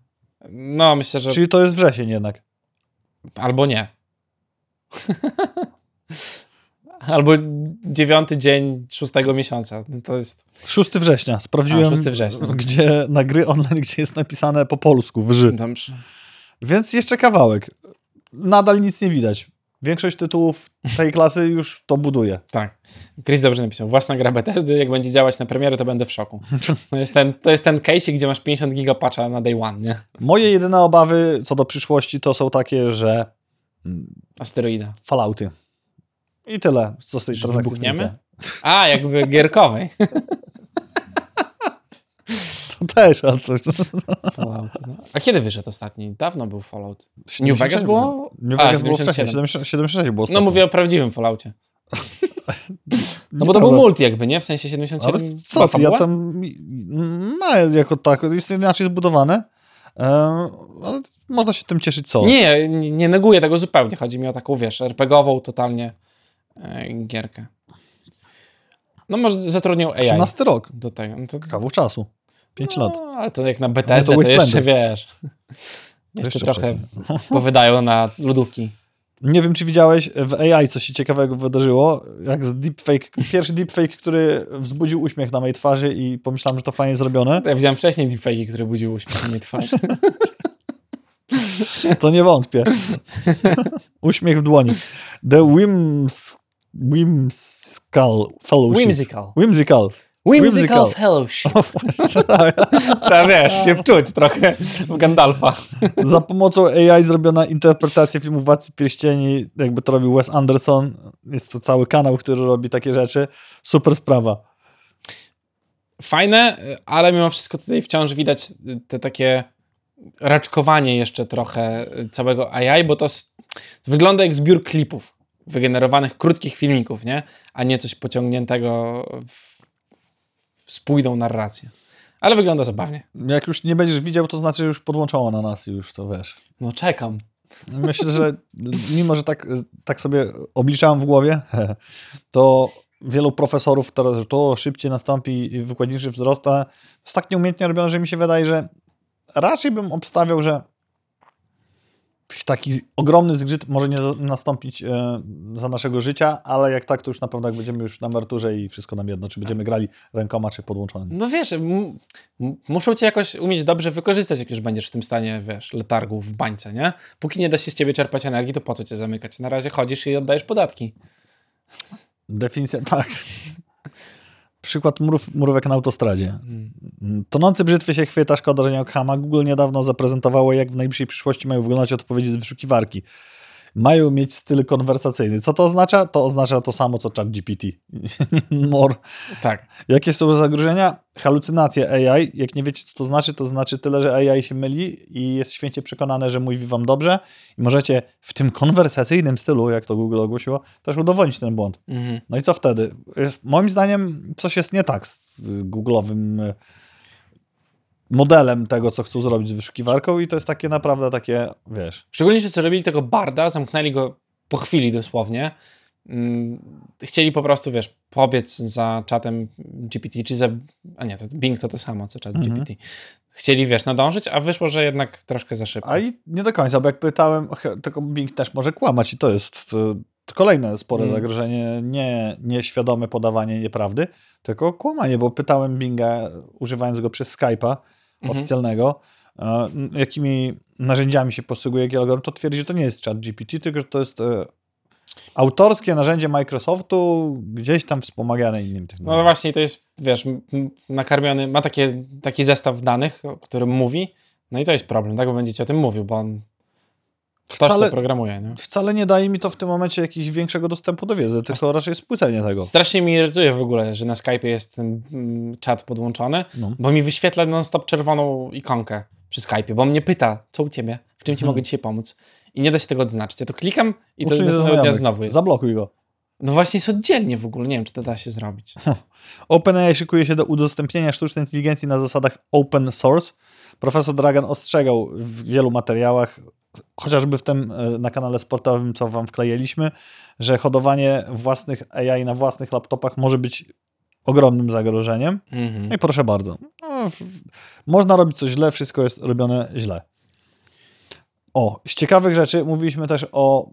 No, myślę, że Czyli to jest wrzesień jednak. albo nie. albo dziewiąty dzień szóstego miesiąca. No To jest 6 września, sprawdziłem, A, 6 września. gdzie na gry online, gdzie jest napisane po polsku, wrzy. dobrze. Więc jeszcze kawałek. Nadal nic nie widać. Większość tytułów tej klasy już to buduje. Tak. Chris dobrze napisał. Własna gra Bethesdy, jak będzie działać na premierę, to będę w szoku. To jest ten, to jest ten case, gdzie masz 50 giga patcha na day one, nie? Moje jedyne obawy co do przyszłości to są takie, że Asteroida. Fallouty. I tyle, co z tej transakcji wybuchniemy? A, jakby gierkowej. To też, ale to... Fallout, no. A kiedy wyszedł ostatni? Dawno był Fallout. New Vegas było? New A, Vegas było 77. wcześniej, 70 76 było No mówię o prawdziwym Falloutie. No bo to był multi jakby, nie? W sensie Ale 77 co była ty, ja tam ma jako tak, jest inaczej zbudowane, ale można się tym cieszyć co? Nie, nie, neguję tego zupełnie. Chodzi mi o taką, wiesz, RPGową totalnie e, gierkę. No może zatrudnią AI 13 rok. do tego. No to, Kawał czasu. 5 no, lat. ale to jak na BTS, to, to jeszcze wiesz. Jeszcze, jeszcze trochę powydają na lodówki. Nie wiem, czy widziałeś w AI, co się ciekawego wydarzyło, jak z deepfake, pierwszy deepfake, który wzbudził uśmiech na mojej twarzy i pomyślałem, że to fajnie zrobione. Ja widziałem wcześniej deepfake'i, które budziły uśmiech na mojej twarzy. To nie wątpię. Uśmiech w dłoni. The Whims... Whimsical Fellowship. Whimsical. Whimsical. Whimsical Whimsical. Fellowship. O, właśnie. Trzeba, wiesz, się wczuć trochę w Gandalfa. Za pomocą AI zrobiona interpretacja filmu Władcy Pierścieni, jakby to robił Wes Anderson. Jest to cały kanał, który robi takie rzeczy. Super sprawa. Fajne, ale mimo wszystko tutaj wciąż widać te takie raczkowanie jeszcze trochę całego AI, bo to wygląda jak zbiór klipów wygenerowanych, krótkich filmików, nie? A nie coś pociągniętego w spójną narrację. Ale wygląda zabawnie. Jak już nie będziesz widział, to znaczy już podłączono na nas i już to wiesz. No czekam. Myślę, że mimo, że tak, tak sobie obliczałem w głowie, to wielu profesorów teraz, że to szybciej nastąpi wykładniczy wzrost, a jest tak nieumiejętnie robione, że mi się wydaje, że raczej bym obstawiał, że taki ogromny zgrzyt może nie nastąpić e, za naszego życia, ale jak tak, to już na pewno jak będziemy już na emeryturze i wszystko nam jedno, czy będziemy grali rękoma, czy podłączonymi. No wiesz, muszą cię jakoś umieć dobrze wykorzystać, jak już będziesz w tym stanie, wiesz, letargu w bańce, nie? Póki nie da się z ciebie czerpać energii, to po co cię zamykać? Na razie chodzisz i oddajesz podatki. Definicja, tak. Przykład murów, murówek na autostradzie. Tonący brzytwy się chwyta, szkoda, że nie Okhama. Google niedawno zaprezentowało, jak w najbliższej przyszłości mają wyglądać odpowiedzi z wyszukiwarki. Mają mieć styl konwersacyjny. Co to oznacza? To oznacza to samo, co ChatGPT. More. Tak. Jakie są zagrożenia? Halucynacje AI. Jak nie wiecie, co to znaczy, to znaczy tyle, że AI się myli i jest święcie przekonane, że mówi wam dobrze i możecie w tym konwersacyjnym stylu, jak to Google ogłosiło, też udowodnić ten błąd. Mhm. No i co wtedy? Moim zdaniem coś jest nie tak z, z Google'owym e, modelem tego, co chcą zrobić z wyszukiwarką i to jest takie naprawdę takie, wiesz... Szczególnie, że co robili tego Barda, zamknęli go po chwili dosłownie. Mm, Chcieli po prostu, wiesz, pobiec za czatem GPT, czy za... A nie, to Bing to to samo, co chat Mhm. GPT. Chcieli, wiesz, nadążyć, a wyszło, że jednak troszkę za szybko. A i nie do końca, bo jak pytałem, tylko Bing też może kłamać i to jest kolejne spore Mm. zagrożenie, nie nieświadome podawanie nieprawdy, tylko kłamanie, bo pytałem Binga, używając go przez Skype'a Mhm. oficjalnego, jakimi narzędziami się posługuje, jaki algorytm, to twierdzi, że to nie jest chat GPT, tylko że to jest e, autorskie narzędzie Microsoftu, gdzieś tam wspomagane innymi No technologiami. właśnie, to jest, wiesz, nakarmiony, ma takie, taki zestaw danych, o którym mówi, no i to jest problem, tak, bo będzie ci o tym mówił, bo on ktoś Wcale- to programuje, nie? Wcale nie daje mi to w tym momencie jakiegoś większego dostępu do wiedzy, tylko raczej spłycenie tego. Strasznie mi irytuje w ogóle, że na Skype jest ten mm, czat podłączony, No. bo mi wyświetla non-stop czerwoną ikonkę przy Skype, bo mnie pyta, co u ciebie, w czym ci Mhm. mogę dzisiaj pomóc. I nie da się tego odznaczyć. Ja to klikam i to Usuń następnego dnia znowu jest. Zablokuj go. No właśnie jest oddzielnie w ogóle, nie wiem, czy to da się zrobić. OpenAI szykuje się do udostępnienia sztucznej inteligencji na zasadach open source. Profesor Dragan ostrzegał w wielu materiałach, chociażby w tym e, na kanale sportowym, co wam wklejeliśmy, że hodowanie własnych AI na własnych laptopach może być ogromnym zagrożeniem. Mhm. No i proszę bardzo. No, można robić coś źle, wszystko jest robione źle. O, z ciekawych rzeczy mówiliśmy też o.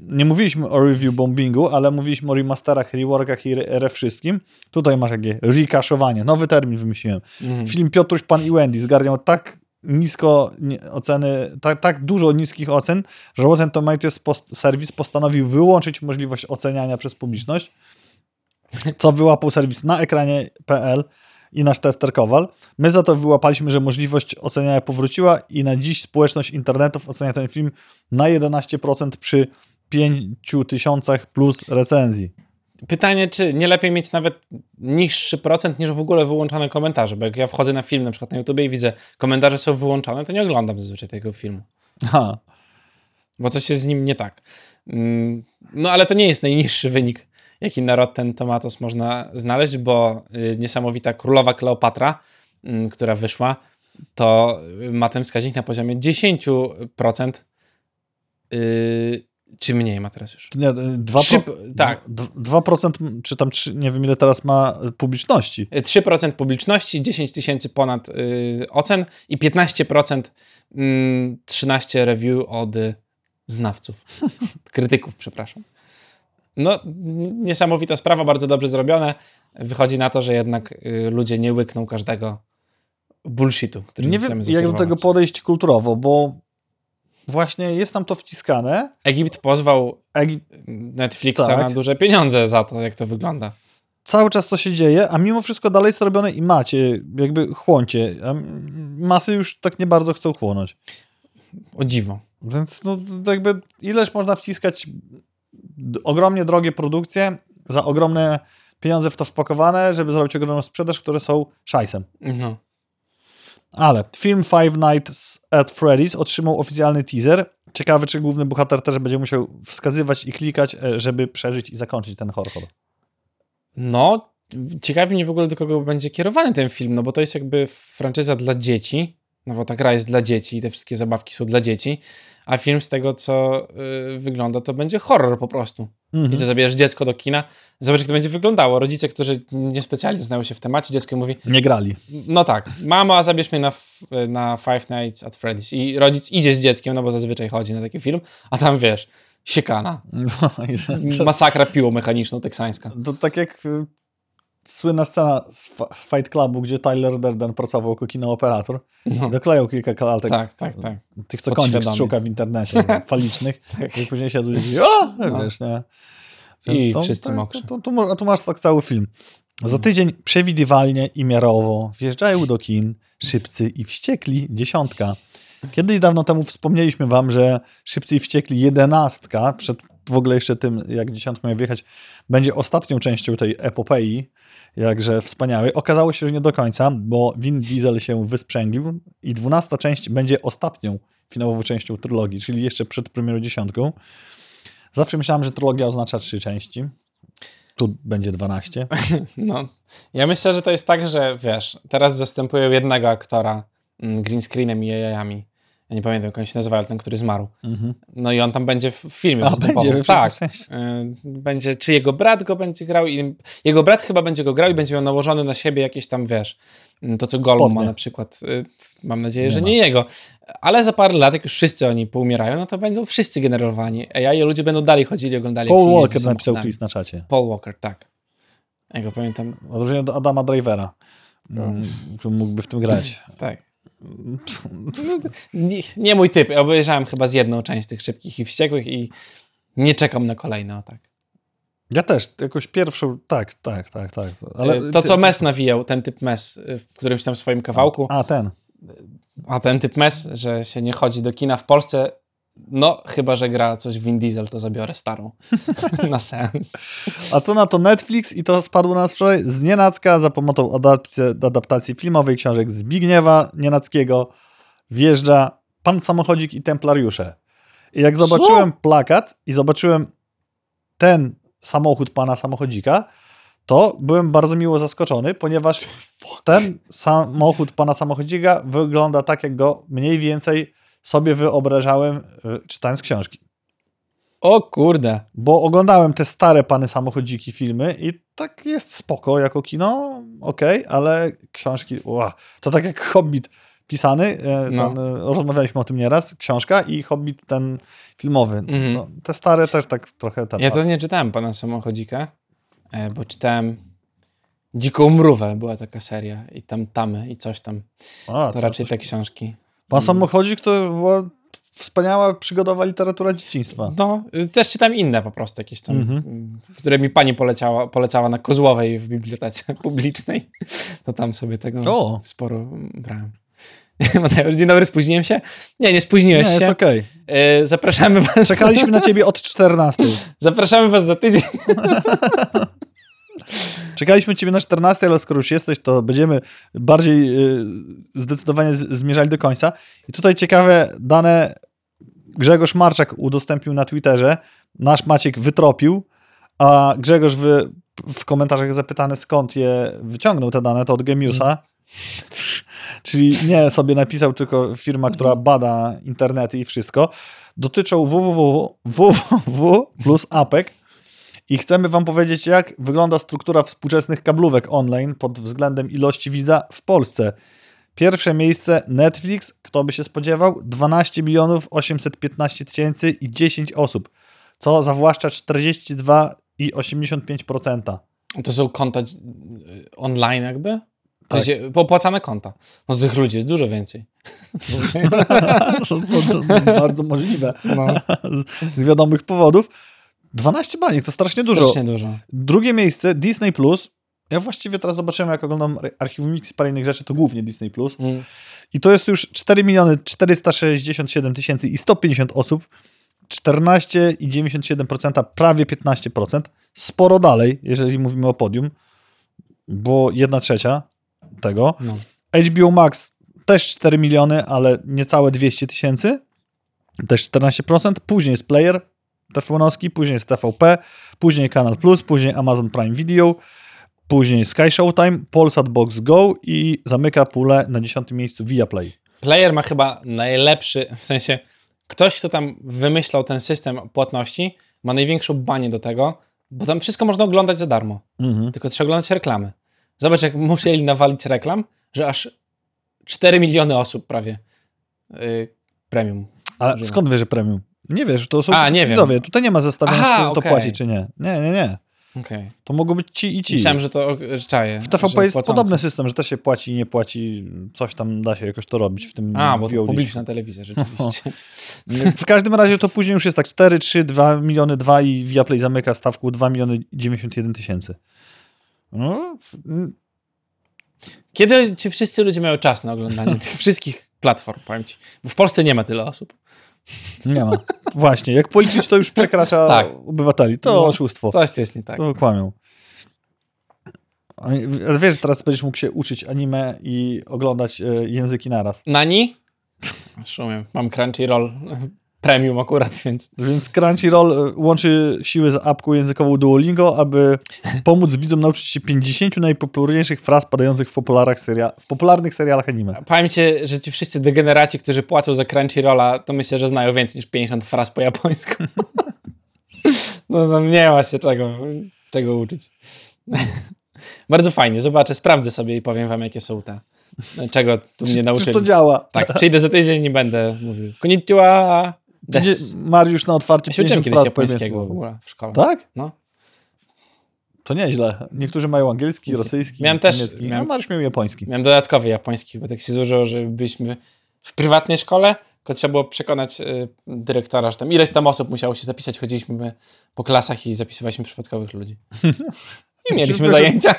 Nie mówiliśmy o review bombingu, ale mówiliśmy o remasterach, reworkach i re, wszystkim. Tutaj masz jakieś recashowanie. Nowy termin wymyśliłem. Mhm. Film Piotruś, Pan i Wendy zgarniał tak nisko oceny, tak, tak dużo niskich ocen, że Rotten Tomatoes post, serwis postanowił wyłączyć możliwość oceniania przez publiczność, co wyłapał serwis na ekranie.pl i nasz tester Kowal. My za to wyłapaliśmy, że możliwość oceniania powróciła i na dziś społeczność internetów ocenia ten film na 11% przy 5000 plus recenzji. Pytanie, czy nie lepiej mieć nawet niższy procent niż w ogóle wyłączone komentarze, bo jak ja wchodzę na film na przykład na YouTubie i widzę komentarze są wyłączone, to nie oglądam zazwyczaj tego filmu, Ha. bo coś jest z nim nie tak. Mm, No ale to nie jest najniższy wynik, jaki na Rotten Tomatoes można znaleźć, bo y, niesamowita Królowa Kleopatra, mm, która wyszła, to ma ten wskaźnik na poziomie 10% y, Czy mniej ma teraz już? Nie, 2%, Trzy- tak. 2% czy tam, trzy- nie wiem ile teraz ma publiczności. 3% publiczności, 10 tysięcy ponad y, ocen i 15% mm, 13 review od y, znawców, krytyków, przepraszam. No, niesamowita sprawa, bardzo dobrze zrobione. Wychodzi na to, że jednak y, ludzie nie łykną każdego bullshitu, który Nie chcemy wiem, jak do tego podejść kulturowo, bo właśnie jest tam to wciskane. Egipt pozwał Egi- Netflixa Tak. na duże pieniądze za to, jak to wygląda. cały czas to się dzieje, a mimo wszystko dalej jest robione i macie, jakby chłoncie. A masy już tak nie bardzo chcą chłonąć. O dziwo. Więc no, jakby ileż można wciskać ogromnie drogie produkcje za ogromne pieniądze w to wpakowane, żeby zrobić ogromną sprzedaż, które są szajsem. No. Ale film Five Nights at Freddy's otrzymał oficjalny teaser. Ciekawe, czy główny bohater też będzie musiał wskazywać i klikać, e, żeby przeżyć i zakończyć ten horror. No, ciekawi mnie w ogóle do kogo będzie kierowany ten film, no bo to jest jakby franczyza dla dzieci, no bo ta gra jest dla dzieci i te wszystkie zabawki są dla dzieci, a film z tego, co y, wygląda, to będzie horror po prostu. I co, zabierzesz dziecko do kina, zobacz, jak to będzie wyglądało. Rodzice, którzy niespecjalnie znają się w temacie, dziecko mówi, Nie grali. no tak, mama, zabierz mnie na, na Five Nights at Freddy's. I rodzic idzie z dzieckiem, no bo zazwyczaj chodzi na taki film, a tam wiesz, siekana, No, to, masakra piłą mechaniczną teksańska. to tak jak y, słynna scena z Fight Clubu, gdzie Tyler Durden pracował jako kinooperator. No. Doklejał kilka klatek. Tak, tak, tak. Tych, co kącik szuka w internecie, falicznych. I później siedzą i mówią, o, wiesz, nie? I wszyscy to, mokrzy. To, to, to, a tu masz tak cały film. Za tydzień przewidywalnie i miarowo wjeżdżają do kin szybcy i wściekli dziesiątka. Kiedyś dawno temu wspomnieliśmy wam, że szybcy i wściekli jedenastka, przed w ogóle jeszcze tym, jak dziesiątka miał wjechać, będzie ostatnią częścią tej epopei, jakże wspaniałej. Okazało się, że nie do końca, bo Vin Diesel się wysprzęglił i dwunasta część będzie ostatnią finałową częścią trylogii, czyli jeszcze przed premierą dziesiątką. Zawsze myślałem, że trylogia oznacza trzy części. Tu będzie 12. No, ja myślę, że to jest tak, że wiesz, teraz zastępują jednego aktora mm, green screenem i jajami. Ja nie pamiętam, jak on się nazywa, ale ten, który zmarł. Mhm. No i on tam będzie w filmie A, będzie tak. Y, Będzie, czy jego brat go będzie grał i jego brat chyba będzie go grał i będzie miał nałożony na siebie jakieś tam, wiesz, mm, to co Gollum ma Spodnie. na przykład. Y, Mam nadzieję, Nie że ma. nie jego. Ale za parę lat, jak już wszyscy oni poumierają, no to będą wszyscy generowani AI i ludzie będą dalej chodzili i oglądali Paul Walker napisał samochodami. Chris na czacie. Paul Walker, tak. Ja go pamiętam. W odróżnieniu od Adama Drivera, mm, który mógłby w tym grać. Tak. Nie, nie mój typ. Obejrzałem chyba z jedną część tych szybkich i wściekłych i nie czekam na kolejne, o tak. Ja też, jakoś pierwszą, tak, tak, tak, tak. Ale to, co Mes nawijał, ten typ Mes y, w którymś tam swoim kawałku, A, ten. a ten typ Mes, że się nie chodzi do kina w Polsce, no chyba, że gra coś Vin Diesel, to zabiorę starą. na sens. A co na to Netflix i to spadło na nas wczoraj z nienacka za pomocą adaptacji, adaptacji filmowej książek Zbigniewa Nienackiego wjeżdża Pan Samochodzik i Templariusze. I jak Co? zobaczyłem plakat i zobaczyłem ten samochód Pana Samochodzika, to byłem bardzo miło zaskoczony, ponieważ ten samochód Pana Samochodzika wygląda tak, jak go mniej więcej sobie wyobrażałem y, czytając książki. O kurde. Bo oglądałem te stare pany samochodziki filmy i tak jest spoko jako kino, okej, ale książki, ła, to tak jak Hobbit pisany, e, No. ten, e, rozmawialiśmy o tym nieraz, książka i Hobbit ten filmowy. Mhm. To, te stare też tak trochę ten. Ja to nie czytałem Pana Samochodzika, e, bo czytałem Dziką Mrówę, była taka seria i tam Tamy i coś tam. A, To raczej te książki. Pan samochodzik to była wspaniała przygodowa literatura dzieciństwa. No, też czytam inne po prostu jakieś tam, Mhm. mm, które mi pani poleciała, polecała na Kozłowej w bibliotece publicznej. To tam sobie tego O. sporo mm, brałem. Mateusz, dzień dobry, spóźniłem się? Nie, nie spóźniłeś Nie, się. jest okej. Y, zapraszamy was. Czekaliśmy na ciebie od 14. Zapraszamy was za tydzień. Czekaliśmy ciebie na 14, ale skoro już jesteś, to będziemy bardziej y, zdecydowanie z, zmierzali do końca. I tutaj ciekawe dane Grzegorz Marczak udostępnił na Twitterze. Nasz Maciek wytropił, a Grzegorz w, w komentarzach zapytany skąd je wyciągnął te dane, to od Gemiusa. czyli nie sobie napisał tylko firma, która bada internety i wszystko, dotyczą www, www plus APEC i chcemy wam powiedzieć, jak wygląda struktura współczesnych kablówek online pod względem ilości widza w Polsce. Pierwsze miejsce Netflix, kto by się spodziewał? 12 milionów 815 tysięcy i 10 osób, co zawłaszcza 42,85%. To są konta y, online jakby? To tak. się, popłacane konta. No z tych ludzi jest dużo więcej. to, to, to bardzo możliwe. No. Z wiadomych powodów. 12 baniek, to strasznie dużo. Strasznie dużo. Drugie miejsce, Disney+. Plus. Ja właściwie teraz zobaczyłem, jak oglądam archiwum Mix i parę innych rzeczy, to głównie Disney+. Plus. Mm. I to jest już 4 miliony 467 tysięcy i 150 osób. 14,97%, prawie 15%. Sporo dalej, jeżeli mówimy o podium, bo 1 trzecia tego. No. HBO Max też 4 miliony, ale niecałe 200 tysięcy. Też 14%. Później jest Player TVN-owski, później jest TVP, później Kanal Plus, później Amazon Prime Video, później Sky Showtime, Polsat Box Go i zamyka pulę na 10 miejscu Viaplay. Player ma chyba najlepszy, w sensie ktoś, kto tam wymyślał ten system płatności, ma największą banię do tego, bo tam wszystko można oglądać za darmo. Mhm. Tylko trzeba oglądać reklamy. Zobacz, jak musieli nawalić reklam, że aż 4 miliony osób prawie yy, premium. A używa. skąd wiesz, że premium? Nie wiesz, to są A, nie widowie. Tutaj nie ma zestawienia, Aha, czy to okay. płaci, czy nie. Nie, nie, nie. Okay. To mogą być ci i ci. Myślałem, że to czaje. W TVP jest płacący. podobny system, że też się płaci i nie płaci, coś tam da się jakoś to robić w tym A, bo to publiczna telewizja, rzeczywiście. w każdym razie to później już jest tak 4, 3, 2 miliony 2 i Viaplay zamyka stawku 2 miliony 91 tysięcy. No. Kiedy ci wszyscy ludzie mają czas na oglądanie tych wszystkich platform, powiem ci? Bo w Polsce nie ma tyle osób. Nie ma. Właśnie, jak policzyć, to już przekracza tak. obywateli. To no, oszustwo. Coś to jest nie tak. To kłamią. Wiesz, teraz będziesz mógł się uczyć anime i oglądać e, języki naraz. Nani? Rozumiem. Mam Crunchyroll premium akurat, więc... Więc Crunchyroll e, łączy siły z apką językową Duolingo, aby pomóc widzom nauczyć się 50 najpopularniejszych fraz padających w, seria... w popularnych serialach anime. Ci, że ci wszyscy degeneraci, którzy płacą za Crunchyrolla, to myślę, że znają więcej niż 50 fraz po japońsku. no, no nie ma się czego, czego uczyć. Bardzo fajnie, zobaczę, sprawdzę sobie i powiem wam, jakie są te czego tu mnie nauczyli. Czy to działa? Tak, przyjdę za tydzień i będę mówił konnichiwa. Des. Mariusz na otwarcie ja 50 kiedyś japońskiego w ogóle w szkole. Tak? No. To nieźle. Niektórzy mają angielski, Więc rosyjski, miałem też, niemiecki. Miałem, Mariusz miał japoński. Miałem dodatkowy japoński, bo tak się złożyło, że byliśmy w prywatnej szkole, tylko trzeba było przekonać y, dyrektora, że tam ileś tam osób musiało się zapisać. Chodziliśmy po klasach i zapisywaliśmy przypadkowych ludzi. I mieliśmy zajęcia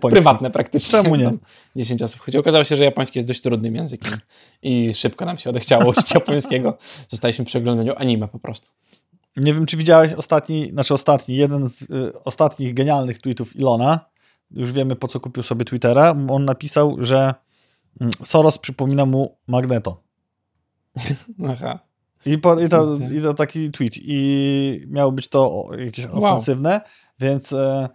prywatne praktycznie. Czemu nie? 10 osób chodzi. Okazało się, że japoński jest dość trudnym językiem i szybko nam się odechciało uczyć japońskiego. Zostaliśmy przy oglądaniu anime po prostu. Nie wiem, czy widziałeś ostatni, znaczy ostatni, jeden z y, ostatnich genialnych tweetów Ilona. Już wiemy, po co kupił sobie Twittera. On napisał, że mm, Soros przypomina mu Magneto. Aha. I, po, i, to, I to taki tweet. I miało być to jakieś ofensywne, wow. więc e,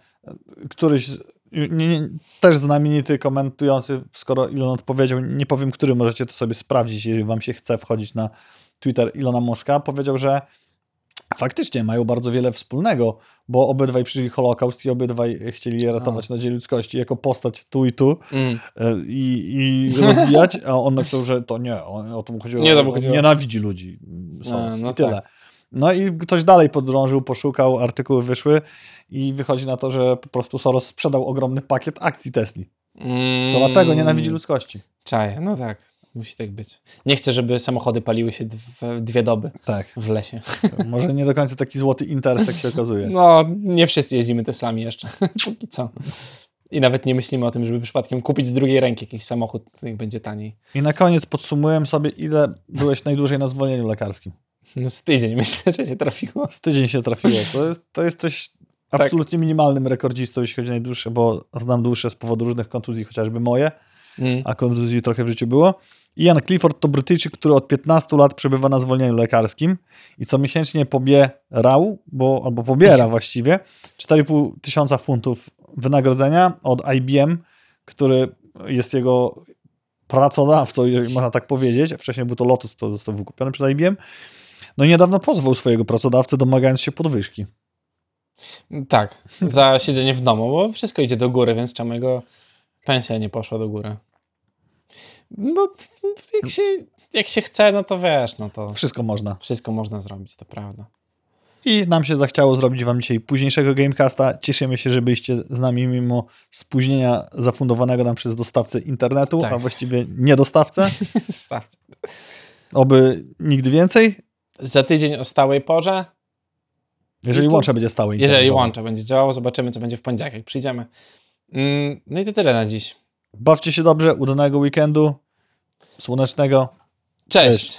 któryś nie, nie, też znamienity komentujący, skoro Elon odpowiedział, nie powiem, który możecie to sobie sprawdzić, jeżeli wam się chce wchodzić na Twitter Ilona Moska, powiedział, że faktycznie mają bardzo wiele wspólnego, bo obydwaj przeżyli Holokaust i obydwaj chcieli je ratować a. nadzieję ludzkości jako postać tu i tu mm. E, i, i rozwijać, a on napisał, że to nie, o to mu chodziło, nie, to chodziło. nienawidzi ludzi. A, no I tyle. Tak. No i ktoś dalej podrążył, poszukał, artykuły wyszły i wychodzi na to, że po prostu Soros sprzedał ogromny pakiet akcji Tesli. Mm. To dlatego nienawidzi ludzkości. Czaję, no tak. Musi tak być. Nie chcę, żeby samochody paliły się dwie, dwie doby tak. w lesie. To może nie do końca taki złoty interes, jak się okazuje. No, nie wszyscy jeździmy Teslami jeszcze. Póki co. I nawet nie myślimy o tym, żeby przypadkiem kupić z drugiej ręki jakiś samochód, niech będzie taniej. I na koniec podsumuję sobie, ile byłeś najdłużej na zwolnieniu lekarskim. No z tydzień myślę, że się trafiło. Z tydzień się trafiło. To, jest, to jesteś tak. absolutnie minimalnym rekordzistą, jeśli chodzi o najdłuższe, bo znam dłuższe z powodu różnych kontuzji, chociażby moje, mm. a kontuzji trochę w życiu było. Ian Clifford to Brytyjczyk, który od 15 lat przebywa na zwolnieniu lekarskim i co miesięcznie pobierał, bo, albo pobiera właściwie, 4,5 tysiąca funtów wynagrodzenia od IBM, który jest jego pracodawcą, można tak powiedzieć, a wcześniej był to Lotus, to został wykupiony przez IBM, no i niedawno pozwał swojego pracodawcę, domagając się podwyżki. Tak, za siedzenie w domu, bo wszystko idzie do góry, więc czemu jego pensja nie poszła do góry? No, jak się, jak się chce, no to wiesz, no to Wszystko można. wszystko można zrobić, to prawda. I nam się zachciało zrobić wam dzisiaj późniejszego Gamecasta. Cieszymy się, że byliście z nami mimo spóźnienia zafundowanego nam przez dostawcę internetu, Tak. a właściwie niedostawcę. Oby nigdy więcej. Za tydzień o stałej porze, Jeżeli to- łącze będzie stały. jeżeli łącze będzie działało, zobaczymy, co będzie w poniedziałek, jak przyjdziemy. Mm, No i to tyle na dziś. Bawcie się dobrze, udanego weekendu, słonecznego. Cześć. Cześć.